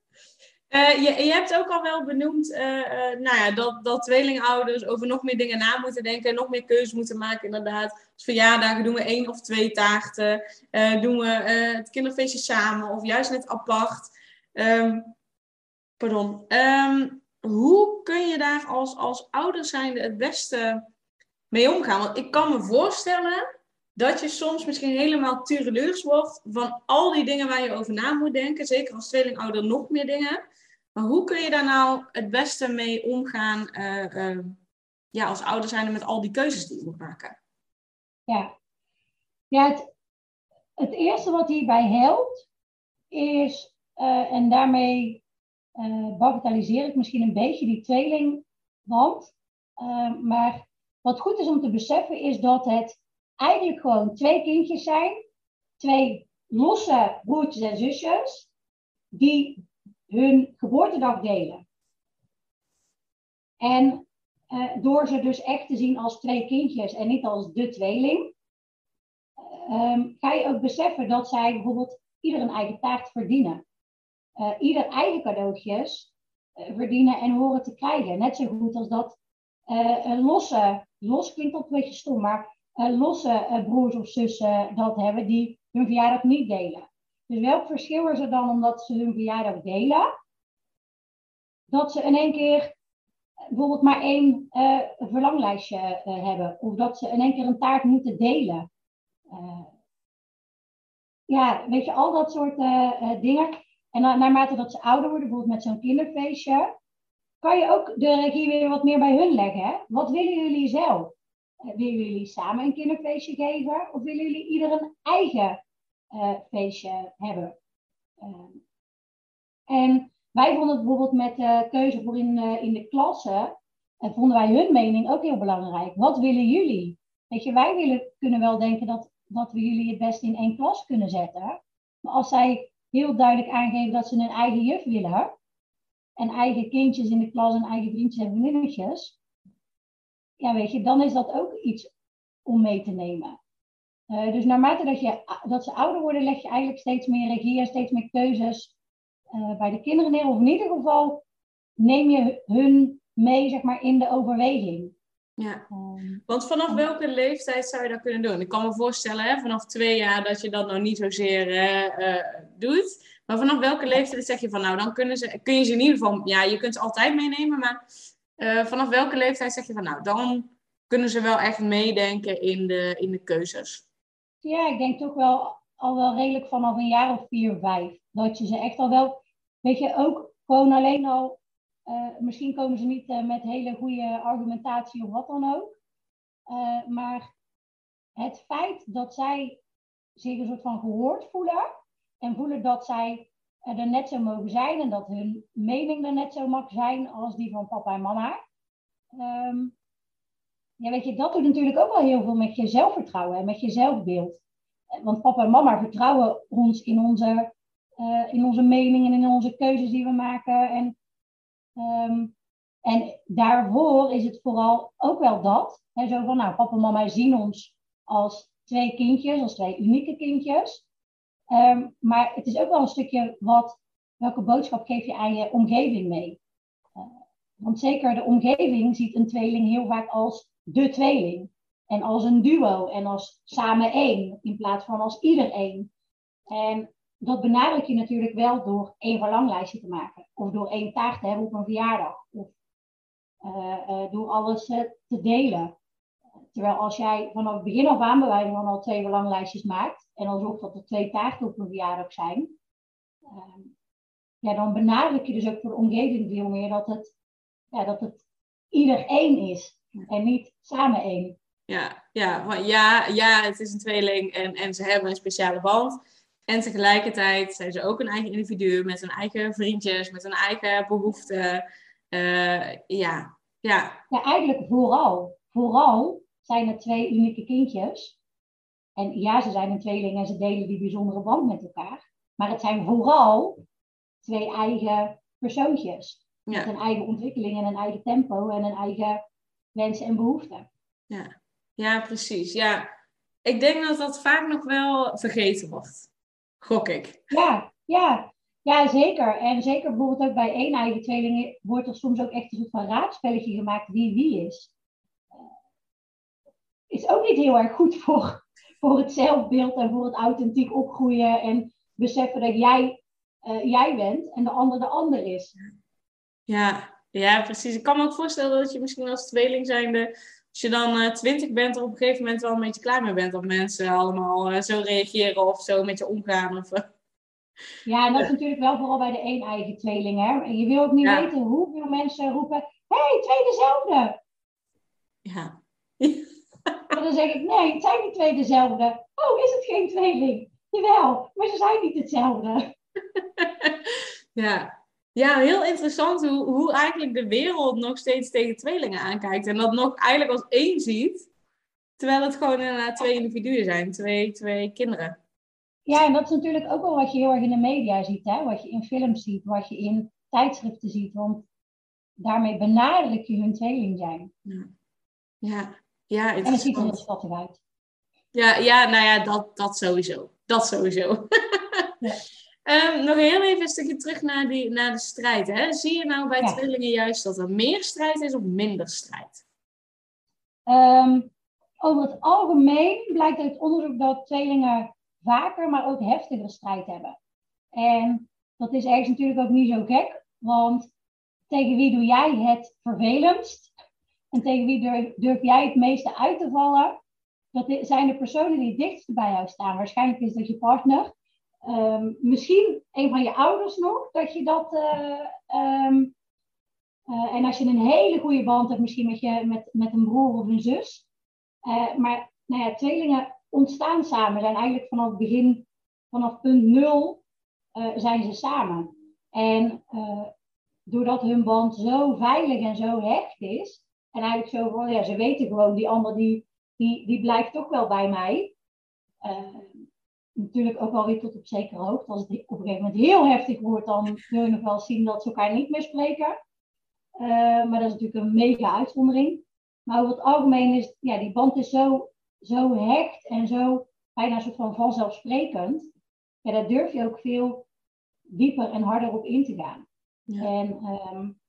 Uh, je, je, hebt ook al wel benoemd uh, uh, nou ja, dat, dat tweelingouders over nog meer dingen na moeten denken en nog meer keuzes moeten maken. Inderdaad, als verjaardagen doen we één of twee taarten, doen we het kinderfeestje samen of juist net apart. Um, pardon. Um, hoe kun je daar als, als ouder zijnde het beste mee omgaan? Want ik kan me voorstellen dat je soms misschien helemaal tureluurs wordt van al die dingen waar je over na moet denken. Zeker als tweelingouder nog meer dingen. Maar hoe kun je daar nou het beste mee omgaan uh, ja, als ouder zijn met al die keuzes die je moet maken? Ja, ja het, het eerste wat hierbij helpt is, uh, en daarmee bagatelliseer ik misschien een beetje die tweelingband. maar wat goed is om te beseffen is dat het eigenlijk gewoon twee kindjes zijn. Twee losse broertjes en zusjes. Die hun geboortedag delen. En uh, door ze dus echt te zien als twee kindjes en niet als de tweeling, um, ga je ook beseffen dat zij bijvoorbeeld ieder een eigen taart verdienen. Uh, ieder eigen cadeautjes uh, verdienen en horen te krijgen. Net zo goed als dat losse, los klinkt dat een beetje stom, maar losse broers of zussen dat hebben die hun verjaardag niet delen. Dus welk verschil is er dan omdat ze hun verjaardag delen? Dat ze in één keer bijvoorbeeld maar één uh, verlanglijstje uh, hebben. Of dat ze in één keer een taart moeten delen. Ja, weet je, al dat soort dingen. En na, naarmate dat ze ouder worden, bijvoorbeeld met zo'n kinderfeestje, kan je ook de regie weer wat meer bij hun leggen. Wat willen jullie zelf? willen jullie samen een kinderfeestje geven? Of willen jullie ieder een eigen feestje hebben? en wij vonden het bijvoorbeeld met de keuze voor in, uh, in de klassen, en vonden wij hun mening ook heel belangrijk. Wat willen jullie? Weet je, wij willen, kunnen wel denken dat, dat we jullie het best in één klas kunnen zetten. Maar als zij heel duidelijk aangeven dat ze een eigen juf willen, en eigen kindjes in de klas en eigen vriendjes en vriendinnetjes, ja, weet je, dan is dat ook iets om mee te nemen. Uh, dus naarmate dat, je, dat ze ouder worden, leg je eigenlijk steeds meer regie en steeds meer keuzes uh, bij de kinderen neer. Of in ieder geval neem je hun mee zeg maar, in de overweging. Ja, um, want vanaf welke leeftijd zou je dat kunnen doen? Ik kan me voorstellen, hè, vanaf twee jaar dat je dat nog niet zozeer uh, doet. Maar vanaf welke leeftijd zeg je van, nou, dan kunnen ze, kun je ze in ieder geval, ja, je kunt ze altijd meenemen, maar vanaf welke leeftijd zeg je van, nou, dan kunnen ze wel echt meedenken in de, in de keuzes? Ja, ik denk toch wel al wel redelijk vanaf een jaar of vier, vijf. Dat je ze echt al wel Weet je, ook gewoon alleen al, uh, misschien komen ze niet uh, met hele goede argumentatie of wat dan ook. Uh, maar het feit dat zij zich een soort van gehoord voelen en voelen dat zij er net zo mogen zijn en dat hun mening er net zo mag zijn als die van papa en mama. Um, ja, weet je, dat doet natuurlijk ook wel heel veel met je zelfvertrouwen en met je zelfbeeld. Want papa en mama vertrouwen ons in onze uh, in onze meningen en in onze keuzes die we maken. En, um, en daarvoor is het vooral ook wel dat. Hè, zo van, nou, papa en mama zien ons als twee kindjes, als twee unieke kindjes. Um, maar het is ook wel een stukje wat, welke boodschap geef je aan je omgeving mee? Uh, want zeker de omgeving ziet een tweeling heel vaak als de tweeling. En als een duo en als samen één, in plaats van als ieder één. En dat benadruk je natuurlijk wel door één verlanglijstje te maken. Of door één taart te hebben op een verjaardag. Of uh, uh, door alles uh, te delen. Terwijl als jij vanaf het begin af aan bij wijze van al twee verlanglijstjes maakt. En alsof dat er twee taarten op een verjaardag zijn. Ehm, ja, dan benadruk je dus ook voor de omgeving veel meer dat het, ja, dat het ieder één is. En niet samen één. Ja, ja, ja, ja, het is een tweeling en, en ze hebben een speciale band. En tegelijkertijd zijn ze ook een eigen individu met hun eigen vriendjes, met hun eigen behoeften. Uh, ja, ja. Ja, eigenlijk vooral. Vooral zijn er twee unieke kindjes. En ja, ze zijn een tweeling en ze delen die bijzondere band met elkaar. Maar het zijn vooral twee eigen persoontjes. Ja. Met een eigen ontwikkeling en een eigen tempo en een eigen wensen en behoeften. Ja, ja precies. Ja. Ik denk dat dat vaak nog wel vergeten wordt. Gok ik. Ja, ja. Ja, zeker. En zeker bijvoorbeeld ook bij één eigen tweelingen wordt er soms ook echt een soort van raadspelletje gemaakt wie wie is. Is ook niet heel erg goed voor, voor het zelfbeeld en voor het authentiek opgroeien en beseffen dat jij uh, jij bent en de ander de ander is. Ja, ja, precies. Ik kan me ook voorstellen dat je misschien als tweeling zijnde, als je dan uh, twintig bent, er op een gegeven moment wel een beetje klaar mee bent dat mensen allemaal uh, zo reageren of zo met je omgaan. Of, Ja, en dat is natuurlijk wel vooral bij de een-eigen tweeling. Hè? Je wil ook niet weten hoeveel mensen roepen, hey, twee dezelfde. Ja. Maar dan zeg ik, nee, het zijn niet twee dezelfde. Oh, is het geen tweeling? Jawel, maar ze zijn niet hetzelfde. ja. Ja, heel interessant hoe, hoe eigenlijk de wereld nog steeds tegen tweelingen aankijkt. En dat nog eigenlijk als één ziet. Terwijl het gewoon inderdaad twee individuen zijn, twee, twee kinderen. Ja, en dat is natuurlijk ook wel wat je heel erg in de media ziet. Hè? Wat je in films ziet, wat je in tijdschriften ziet. Want daarmee benadelijk je hun tweeling zijn. Ja, ja, ja En het ziet er heel schattig uit. Ja, ja, nou ja, dat, dat sowieso. Dat sowieso. ja. Um, nog heel even een stukje terug naar, die, naar de strijd. Hè? Zie je nou bij ja. tweelingen juist dat er meer strijd is of minder strijd? Um, over het algemeen blijkt uit onderzoek dat tweelingen vaker, maar ook heftiger strijd hebben. En dat is ergens natuurlijk ook niet zo gek, want tegen wie doe jij het vervelendst? En tegen wie durf, durf jij het meeste uit te vallen? Dat zijn de personen die het dichtst bij jou staan. Waarschijnlijk is dat je partner. Um, misschien een van je ouders nog, dat je dat. Uh, um, uh, en als je een hele goede band hebt, misschien met, je, met, met een broer of een zus. Uh, maar nou ja, tweelingen ontstaan samen, zijn eigenlijk vanaf het begin, vanaf punt nul, zijn ze samen. En doordat hun band zo veilig en zo hecht is, en eigenlijk zo van, ja, ze weten gewoon, die ander die, die, die blijft toch wel bij mij natuurlijk ook wel weer tot op zekere hoogte. Als het op een gegeven moment heel heftig wordt, dan kun je nog wel zien dat ze elkaar niet meer spreken. Uh, maar dat is natuurlijk een mega uitzondering. Maar over het algemeen is, ja, die band is zo, zo hecht en zo bijna een soort van vanzelfsprekend. Ja, daar durf je ook veel dieper en harder op in te gaan. Ja. En um,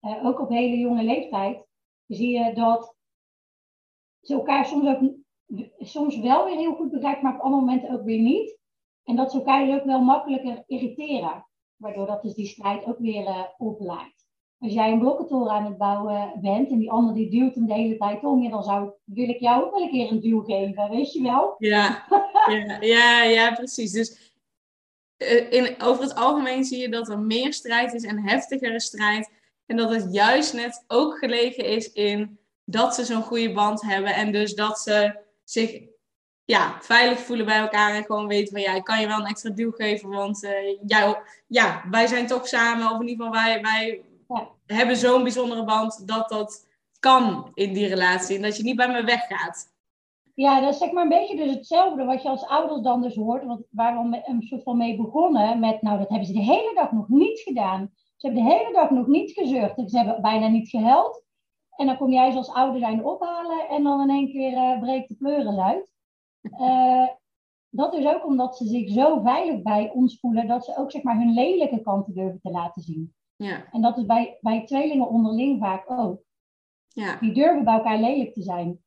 uh, ook op hele jonge leeftijd zie je dat ze elkaar soms ook soms wel weer heel goed begrijpt, maar op andere momenten ook weer niet. En dat ze elkaar dus ook wel makkelijker irriteren. Waardoor dat dus die strijd ook weer uh, oplaait. Als jij een blokkentoren aan het bouwen bent en die ander die duwt hem de hele tijd om, ja, dan zou, wil ik jou ook wel een keer een duw geven, weet je wel? Ja, ja, ja, ja precies. Dus uh, in, over het algemeen zie je dat er meer strijd is en heftigere strijd. En dat het juist net ook gelegen is in dat ze zo'n goede band hebben. En dus dat ze zich ja, veilig voelen bij elkaar en gewoon weten van ja, ik kan je wel een extra duw geven, want uh, jij, ja, wij zijn toch samen, of in ieder geval wij, wij hebben zo'n bijzondere band dat dat kan in die relatie en dat je niet bij me weggaat. Ja, dat is zeg maar een beetje dus hetzelfde wat je als ouders dan dus hoort, want waar we een soort van mee begonnen met, nou dat hebben ze de hele dag nog niet gedaan. Ze hebben de hele dag nog niet gezeurd, ze hebben bijna niet gehuild. En dan kom jij als ouder zijn ophalen en dan in één keer uh, breekt de pleuris uit. Uh, dat is ook omdat ze zich zo veilig bij ons voelen dat ze ook zeg maar hun lelijke kanten durven te laten zien. Ja. En dat is bij, bij tweelingen onderling vaak ook. Ja. Die durven bij elkaar lelijk te zijn.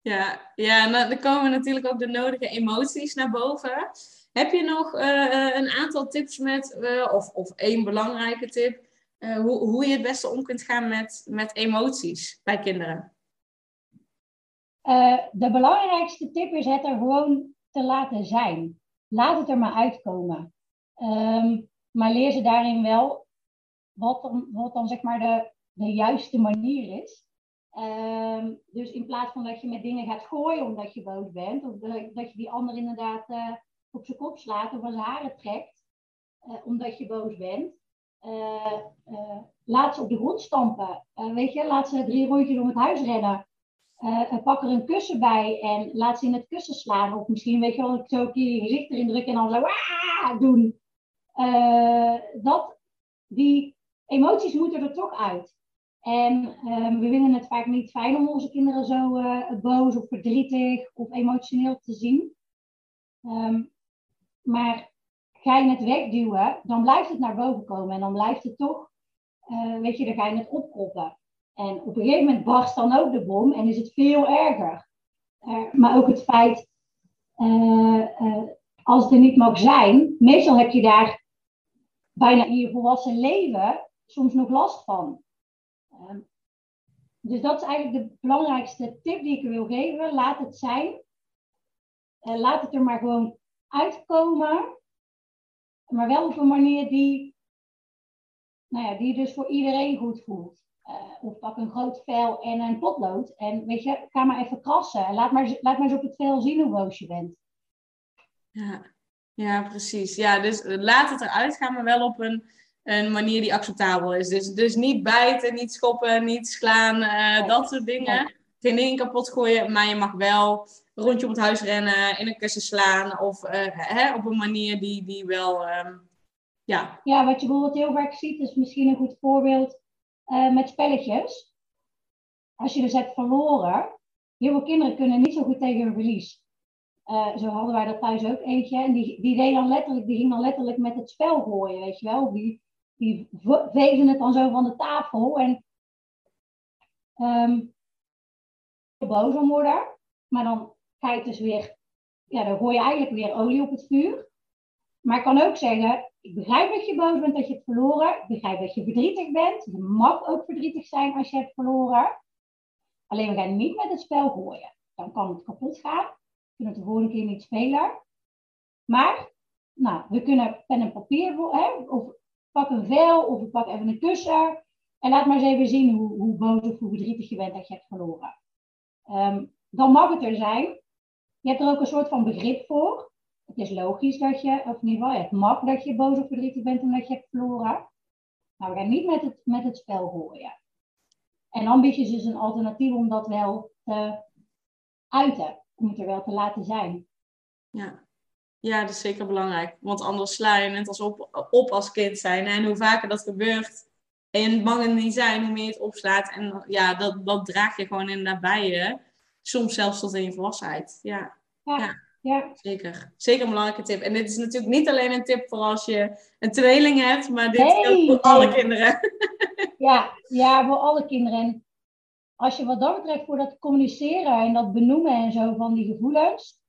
Ja, ja dan komen natuurlijk ook de nodige emoties naar boven. Heb je nog uh, een aantal tips met, of, of één belangrijke tip, uh, hoe, hoe je het beste om kunt gaan met, met emoties bij kinderen? Uh, de belangrijkste tip is het er gewoon te laten zijn. Laat het er maar uitkomen. Um, maar leer ze daarin wel wat dan, wat dan zeg maar de, de juiste manier is. Um, dus in plaats van dat je met dingen gaat gooien omdat je boos bent, of dat je die ander inderdaad uh, op zijn kop slaat of aan zijn trekt omdat je boos bent, laat ze op de grond stampen. Uh, weet je, laat ze drie rondjes om het huis rennen. pak er een kussen bij en laat ze in het kussen slaan. Of misschien, weet je wel, zo een keer je gezicht erin drukken en dan zo Aah! doen. dat, die emoties moeten er toch uit. En ehm, we vinden het vaak niet fijn om onze kinderen zo boos of verdrietig of emotioneel te zien. Um, maar ga je het wegduwen, dan blijft het naar boven komen. En dan blijft het toch, uh, weet je, dan ga je het opkroppen. En op een gegeven moment barst dan ook de bom en is het veel erger. Uh, maar ook het feit, uh, als het er niet mag zijn, meestal heb je daar bijna in je volwassen leven soms nog last van. Ehm, dus dat is eigenlijk de belangrijkste tip die ik wil geven. Laat het zijn. Laat het er maar gewoon uitkomen. Maar wel op een manier die, nou ja, die dus voor iedereen goed voelt. Uh, of pak een groot vel en een potlood. En weet je, ga maar even krassen. Laat maar, laat maar eens op het vel zien hoe boos je bent. Ja, ja precies. Ja, dus laat het eruit gaan, maar wel op een, een manier die acceptabel is. Dus, dus niet bijten, niet schoppen, niet slaan, uh, dat soort dingen. Geen dingen kapot gooien, maar je mag wel rondje om het huis rennen, in een kussen slaan. Of uh, hè, op een manier die, die wel, um, ja. Ja, wat je bijvoorbeeld heel vaak ziet, is misschien een goed voorbeeld uh, met spelletjes. Als je dus hebt verloren, heel veel kinderen kunnen niet zo goed tegen een verlies. Uh, zo hadden wij dat thuis ook eentje. En die, die deed dan letterlijk, die ging dan letterlijk met het spel gooien, weet je wel. Die, die veegde het dan zo van de tafel. En um, boos om worden. Maar dan dus weer, ja, dan gooi je eigenlijk weer olie op het vuur. Maar ik kan ook zeggen, ik begrijp dat je boos bent dat je hebt verloren. Ik begrijp dat je verdrietig bent. Je mag ook verdrietig zijn als je hebt verloren. Alleen we gaan niet met het spel gooien. Dan kan het kapot gaan. We kunnen het de volgende keer niet spelen. Maar, nou, we kunnen pen en papier, hè, of pak een vel, of pak even een kussen. En laat maar eens even zien hoe, hoe boos of hoe verdrietig je bent dat je hebt verloren. Um, dan mag het er zijn. Je hebt er ook een soort van begrip voor. Het is logisch dat je, of in ieder geval, het mag dat je boos of verdrietig bent omdat je hebt verloren. Maar we gaan niet met het, met het spel gooien. En je dus een alternatief om dat wel te uiten. Om het er wel te laten zijn. Ja, ja dat is zeker belangrijk. Want anders sla je het als op, op als kind zijn. En hoe vaker dat gebeurt en je mag het niet zijn, hoe meer je het opslaat. En ja, dat, dat draag je gewoon inderdaad bij je. Soms zelfs tot in je volwassenheid. Ja. ja. ja. Zeker. Zeker een belangrijke tip. En dit is natuurlijk niet alleen een tip voor als je een tweeling hebt, maar dit is ook voor alle kinderen. ja, ja, voor alle kinderen. En als je wat dat betreft voor dat communiceren en dat benoemen en zo van die gevoelens.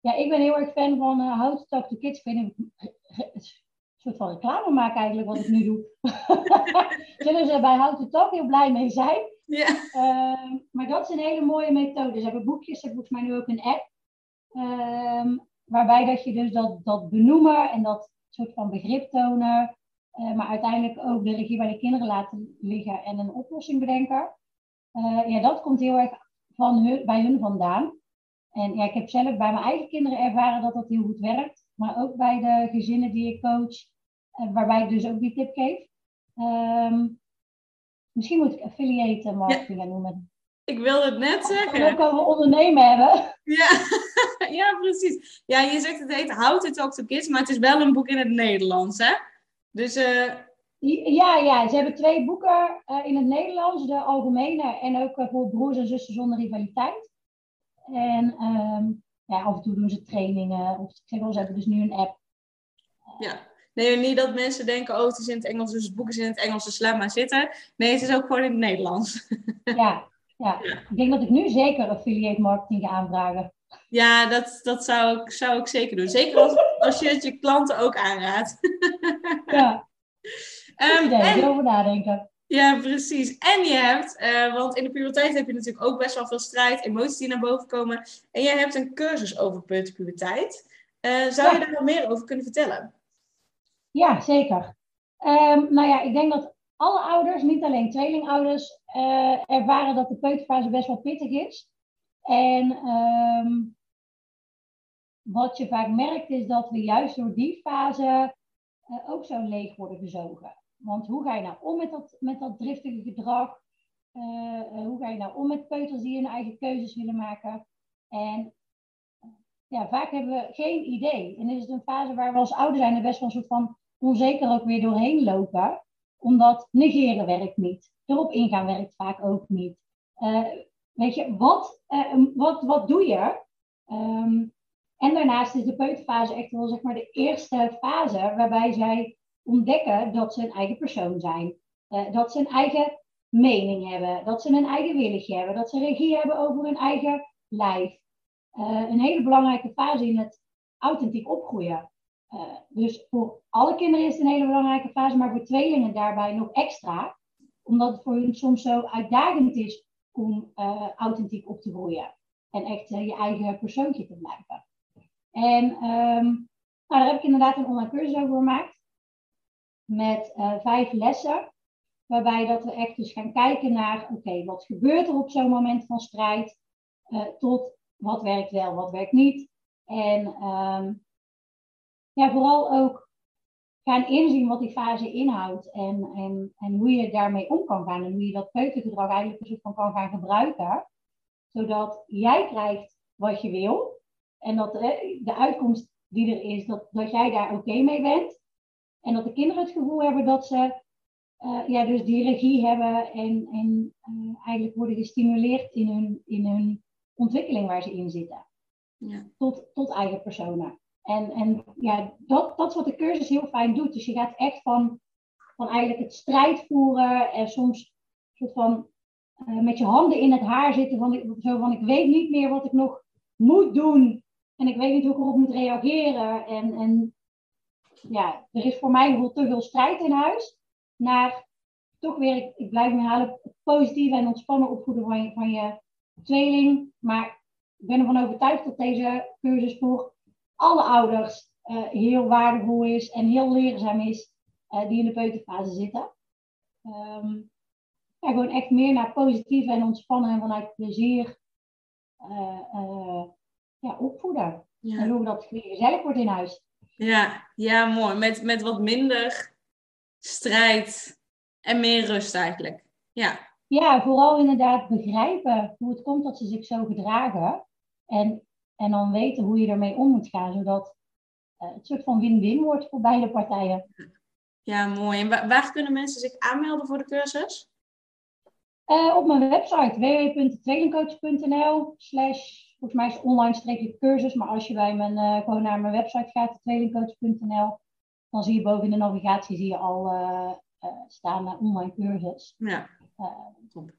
Ja, ik ben heel erg fan van uh, How to Talk to Kids. Ik weet niet, een soort van reclame maken eigenlijk wat ik nu doe. Zullen ze bij How to Talk heel blij mee zijn. Ja. Uh, maar dat is een hele mooie methode. Ze hebben boekjes, ze hebben volgens mij nu ook een app. Uh, waarbij dat je dus dat, dat benoemen en dat soort van begrip tonen. Uh, maar uiteindelijk ook de regie bij de kinderen laten liggen en een oplossing bedenken. Uh, ja, dat komt heel erg van bij hun vandaan. En ja, ik heb zelf bij mijn eigen kinderen ervaren dat dat heel goed werkt. Maar ook bij de gezinnen die ik coach, uh, waarbij ik dus ook die tip geef. Um, Misschien moet ik affiliate marketing ja. noemen. Ik wilde het net zeggen. En ook over ondernemen hebben. Ja. ja, precies. Ja, je zegt het heet How to Talk to Kids, maar het is wel een boek in het Nederlands, hè? Dus... Uh... Ja, ja, ze hebben twee boeken uh, in het Nederlands, de algemene en ook uh, voor broers en zussen zonder rivaliteit. En um, ja, af en toe doen ze trainingen. Of ik zeg wel, ze hebben dus nu een app. Ja, Nee, niet dat mensen denken, oh, het is in het Engels, dus het boek is in het Engels, dus laat maar zitten. Nee, het is ook gewoon in het Nederlands. Ja, ja. ik denk dat ik nu zeker affiliate marketing ga aanvragen. Ja, dat, dat zou, ik, zou ik zeker doen. Zeker als, als je het je klanten ook aanraadt. Ja. um, en, over nadenken. Ja, precies. En je hebt, uh, want in de puberteit heb je natuurlijk ook best wel veel strijd, emoties die naar boven komen. En jij hebt een cursus over puberteit. Uh, zou je daar nog meer over kunnen vertellen? Ja, zeker. Um, nou ja, ik denk dat alle ouders, niet alleen tweelingouders, uh, ervaren dat de peuterfase best wel pittig is. En um, wat je vaak merkt is dat we juist door die fase uh, ook zo leeg worden gezogen. Want hoe ga je nou om met dat, met dat driftige gedrag? Uh, hoe ga je nou om met peuters die hun eigen keuzes willen maken? En ja, vaak hebben we geen idee. En is het een fase waar we als ouders zijn er best wel een soort van onzeker ook weer doorheen lopen. Omdat negeren werkt niet. Erop ingaan werkt vaak ook niet. Uh, weet je, wat, uh, wat, wat doe je? Um, en daarnaast is de peuterfase echt wel zeg maar de eerste fase waarbij zij ontdekken dat ze een eigen persoon zijn. Uh, dat ze een eigen mening hebben. Dat ze een eigen willetje hebben. Dat ze regie hebben over hun eigen lijf. een hele belangrijke fase in het authentiek opgroeien. Dus voor alle kinderen is het een hele belangrijke fase, maar voor tweelingen daarbij nog extra. Omdat het voor hun soms zo uitdagend is om authentiek op te groeien. En echt je eigen persoontje te blijven. En um, nou, daar heb ik inderdaad een online cursus over gemaakt. Met vijf lessen Waarbij dat we echt dus gaan kijken naar, oké, wat gebeurt er op zo'n moment van strijd? Tot wat werkt wel, wat werkt niet. En um, ja, vooral ook gaan inzien wat die fase inhoudt en, en, en hoe je daarmee om kan gaan. En hoe je dat peutergedrag eigenlijk soort van kan gaan gebruiken. Zodat jij krijgt wat je wil. En dat de, de uitkomst die er is, dat, dat jij daar oké mee bent. En dat de kinderen het gevoel hebben dat ze uh, ja, dus die regie hebben en, en uh, eigenlijk worden gestimuleerd in hun, in hun ontwikkeling waar ze in zitten. Ja. Tot, tot eigen personen. En, en ja, dat, dat is wat de cursus heel fijn doet. Dus je gaat echt van, van eigenlijk het strijd voeren en soms soort van uh, met je handen in het haar zitten. Van, zo van ik weet niet meer wat ik nog moet doen. En ik weet niet hoe ik erop moet reageren. En, en ja, er is voor mij bijvoorbeeld te veel strijd in huis naar toch weer, ik, blijf me halen, positieve en ontspannen opvoeden van je, van je tweeling. Maar ik ben ervan overtuigd dat deze cursus voor alle ouders uh, heel waardevol is en heel leerzaam is uh, die in de peuterfase zitten. Um, ja, gewoon echt meer naar positief en ontspannen en vanuit plezier uh, ja, opvoeden. Ja. En hoe dat gezellig wordt in huis. Ja, ja mooi. Met, met wat minder strijd en meer rust eigenlijk. Ja. Ja, vooral inderdaad begrijpen hoe het komt dat ze zich zo gedragen. En, en dan weten hoe je ermee om moet gaan, zodat uh, het soort van win-win wordt voor beide partijen. Ja, mooi. En waar, kunnen mensen zich aanmelden voor de cursus? Uh, op mijn website www.tweelingcoach.nl slash, volgens mij is online cursus, maar als je bij mijn, uh, gewoon naar mijn website gaat, tweelingcoach.nl, dan zie je boven in de navigatie zie je al uh, staan online cursus. Ja, top.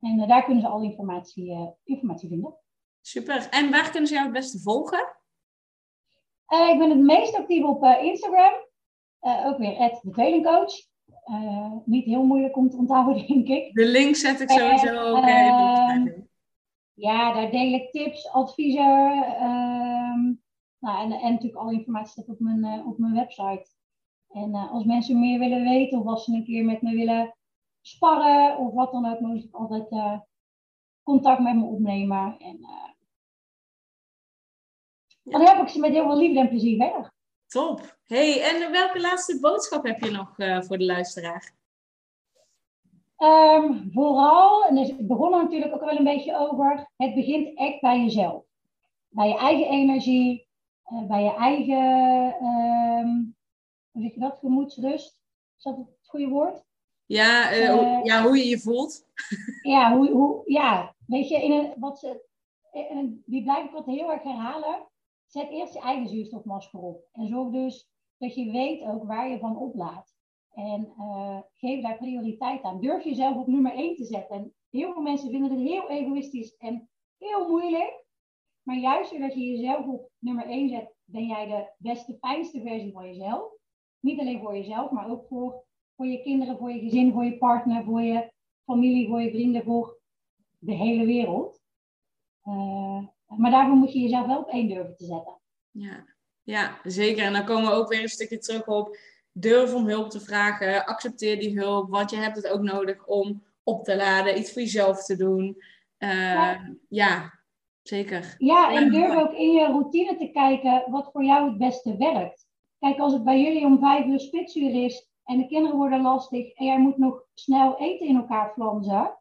En daar kunnen ze al informatie, informatie vinden. Super. En waar kunnen ze jou het beste volgen? ik ben het meest actief op Instagram. ook weer de tweelingcoach. niet heel moeilijk om te onthouden, denk ik. De link zet ik sowieso ook in Ja, daar deel ik tips, adviezen. Ehm, nou, en, en natuurlijk alle informatie staat op mijn, op mijn website. En als mensen meer willen weten of als ze een keer met me willen sparren of wat dan ook, moet ik altijd contact met me opnemen. En uh, dan heb ik ze met heel veel liefde en plezier verder. Top. Hey, en welke laatste boodschap heb je nog voor de luisteraar? Um, vooral, en dus ik begon er natuurlijk ook wel een beetje over, het begint echt bij jezelf. Bij je eigen energie, bij je eigen um, hoe zeg je dat, gemoedsrust. Is dat het goede woord? Ja, uh, ja hoe je je voelt. ja, hoe, hoe, ja, weet je, in een, wat ze, in die blijf ik altijd heel erg herhalen. Zet eerst je eigen zuurstofmasker op. En zorg dus dat je weet ook waar je van oplaat. En uh, geef daar prioriteit aan. Durf jezelf op nummer 1 te zetten. En heel veel mensen vinden het heel egoïstisch en heel moeilijk. Maar juist doordat je jezelf op nummer 1 zet, ben jij de beste, fijnste versie van jezelf. Niet alleen voor jezelf, maar ook voor, voor je kinderen, voor je gezin, voor je partner, voor je familie, voor je vrienden, voor de hele wereld. Uh, maar daarvoor moet je jezelf wel op één durven te zetten. Ja. ja, zeker. En dan komen we ook weer een stukje terug op durf om hulp te vragen. Accepteer die hulp, want je hebt het ook nodig om op te laden, iets voor jezelf te doen. Uh, ja. ja. zeker. Ja, en durf ook in je routine te kijken wat voor jou het beste werkt. Kijk, als het bij jullie om vijf uur spitsuur is en de kinderen worden lastig en jij moet nog snel eten in elkaar flansen,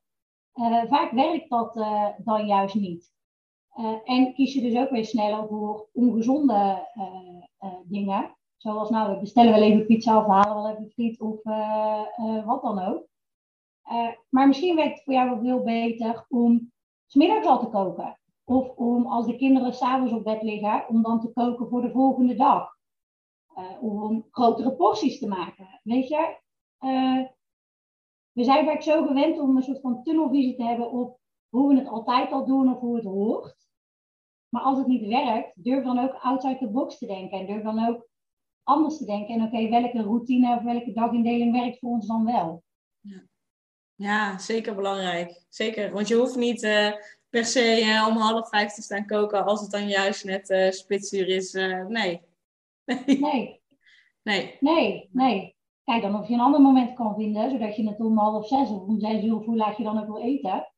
uh, vaak werkt dat uh, dan juist niet. Uh, en kies je dus ook weer sneller voor ongezonde dingen. Zoals nou, we bestellen wel even pizza of halen wel even friet of wat dan ook. maar misschien werkt het voor jou ook veel beter om smiddags al te koken. Of om als de kinderen s'avonds op bed liggen, om dan te koken voor de volgende dag. Uh, om grotere porties te maken. Weet je, we zijn vaak zo gewend om een soort van tunnelvisie te hebben op hoe we het altijd al doen of hoe het hoort. Maar als het niet werkt, durf dan ook outside the box te denken. En durf dan ook anders te denken. En oké, welke routine of welke dagindeling werkt voor ons dan wel? Ja, ja zeker belangrijk. Zeker, want je hoeft niet uh, per se uh, om half vijf te staan koken als het dan juist net uh, spitsuur is. nee. nee. Nee. Nee, nee. Kijk dan of je een ander moment kan vinden, zodat je het om half zes of om zes uur of hoe laat je dan ook wil eten,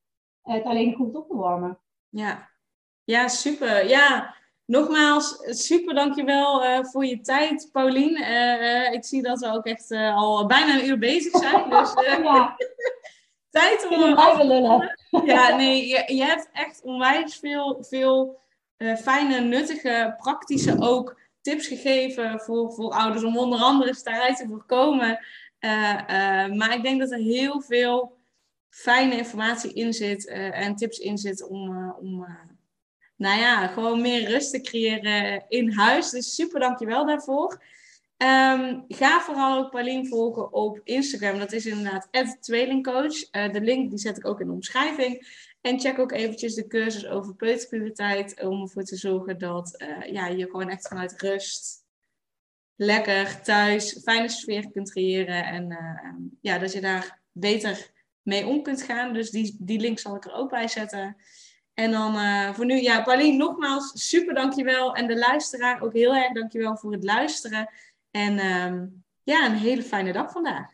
het alleen goed op te warmen. Ja, ja super. Ja, nogmaals, super dankjewel uh, voor je tijd, Paulien. Uh, ik zie dat we ook echt uh, al bijna een uur bezig zijn. Dus ja. tijd om... Kunnen blijven lullen. Ja, nee, je, je, hebt echt onwijs veel, veel fijne, nuttige, praktische ook tips gegeven voor, voor ouders om onder andere strijd te voorkomen. maar ik denk dat er heel veel fijne informatie in zit en tips in zit om, om nou ja, gewoon meer rust te creëren in huis. Dus super dankjewel daarvoor. Um, ga vooral ook Paulien volgen op Instagram. Dat is inderdaad tweelingcoach. Uh, de link die zet ik ook in de omschrijving. En check ook eventjes de cursus over peuterpuberteit. Om ervoor te zorgen dat ja, je gewoon echt vanuit rust, lekker thuis, fijne sfeer kunt creëren. En uh, ja, dat je daar beter mee om kunt gaan. Dus die, die link zal ik er ook bij zetten. En dan uh, voor nu, ja, Pauline, nogmaals super dankjewel. En de luisteraar ook heel erg dankjewel voor het luisteren. En um, ja, een hele fijne dag vandaag.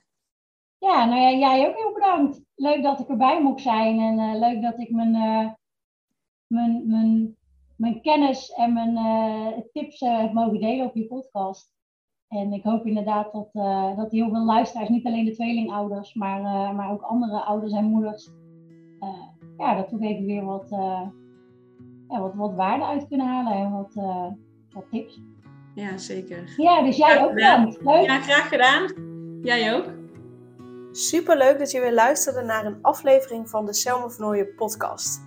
Ja, nou ja, jij ook heel bedankt. Leuk dat ik erbij mocht zijn. En uh, leuk dat ik mijn, uh, mijn, mijn, mijn kennis en mijn tips heb mogen delen op je podcast. En ik hoop inderdaad dat, dat heel veel luisteraars, niet alleen de tweelingouders, maar, maar ook andere ouders en moeders ja, dat we even weer wat, uh, ja, wat, wat waarde uit kunnen halen en wat, uh, wat tips. Ja, zeker. Ja, dus jij ook bedankt. Leuk. Ja, graag gedaan. Jij ook. Super leuk dat je weer luisterde naar een aflevering van de Selma van podcast.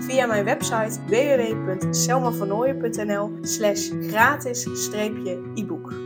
via mijn website www.selmavanooien.nl slash gratis-e-book.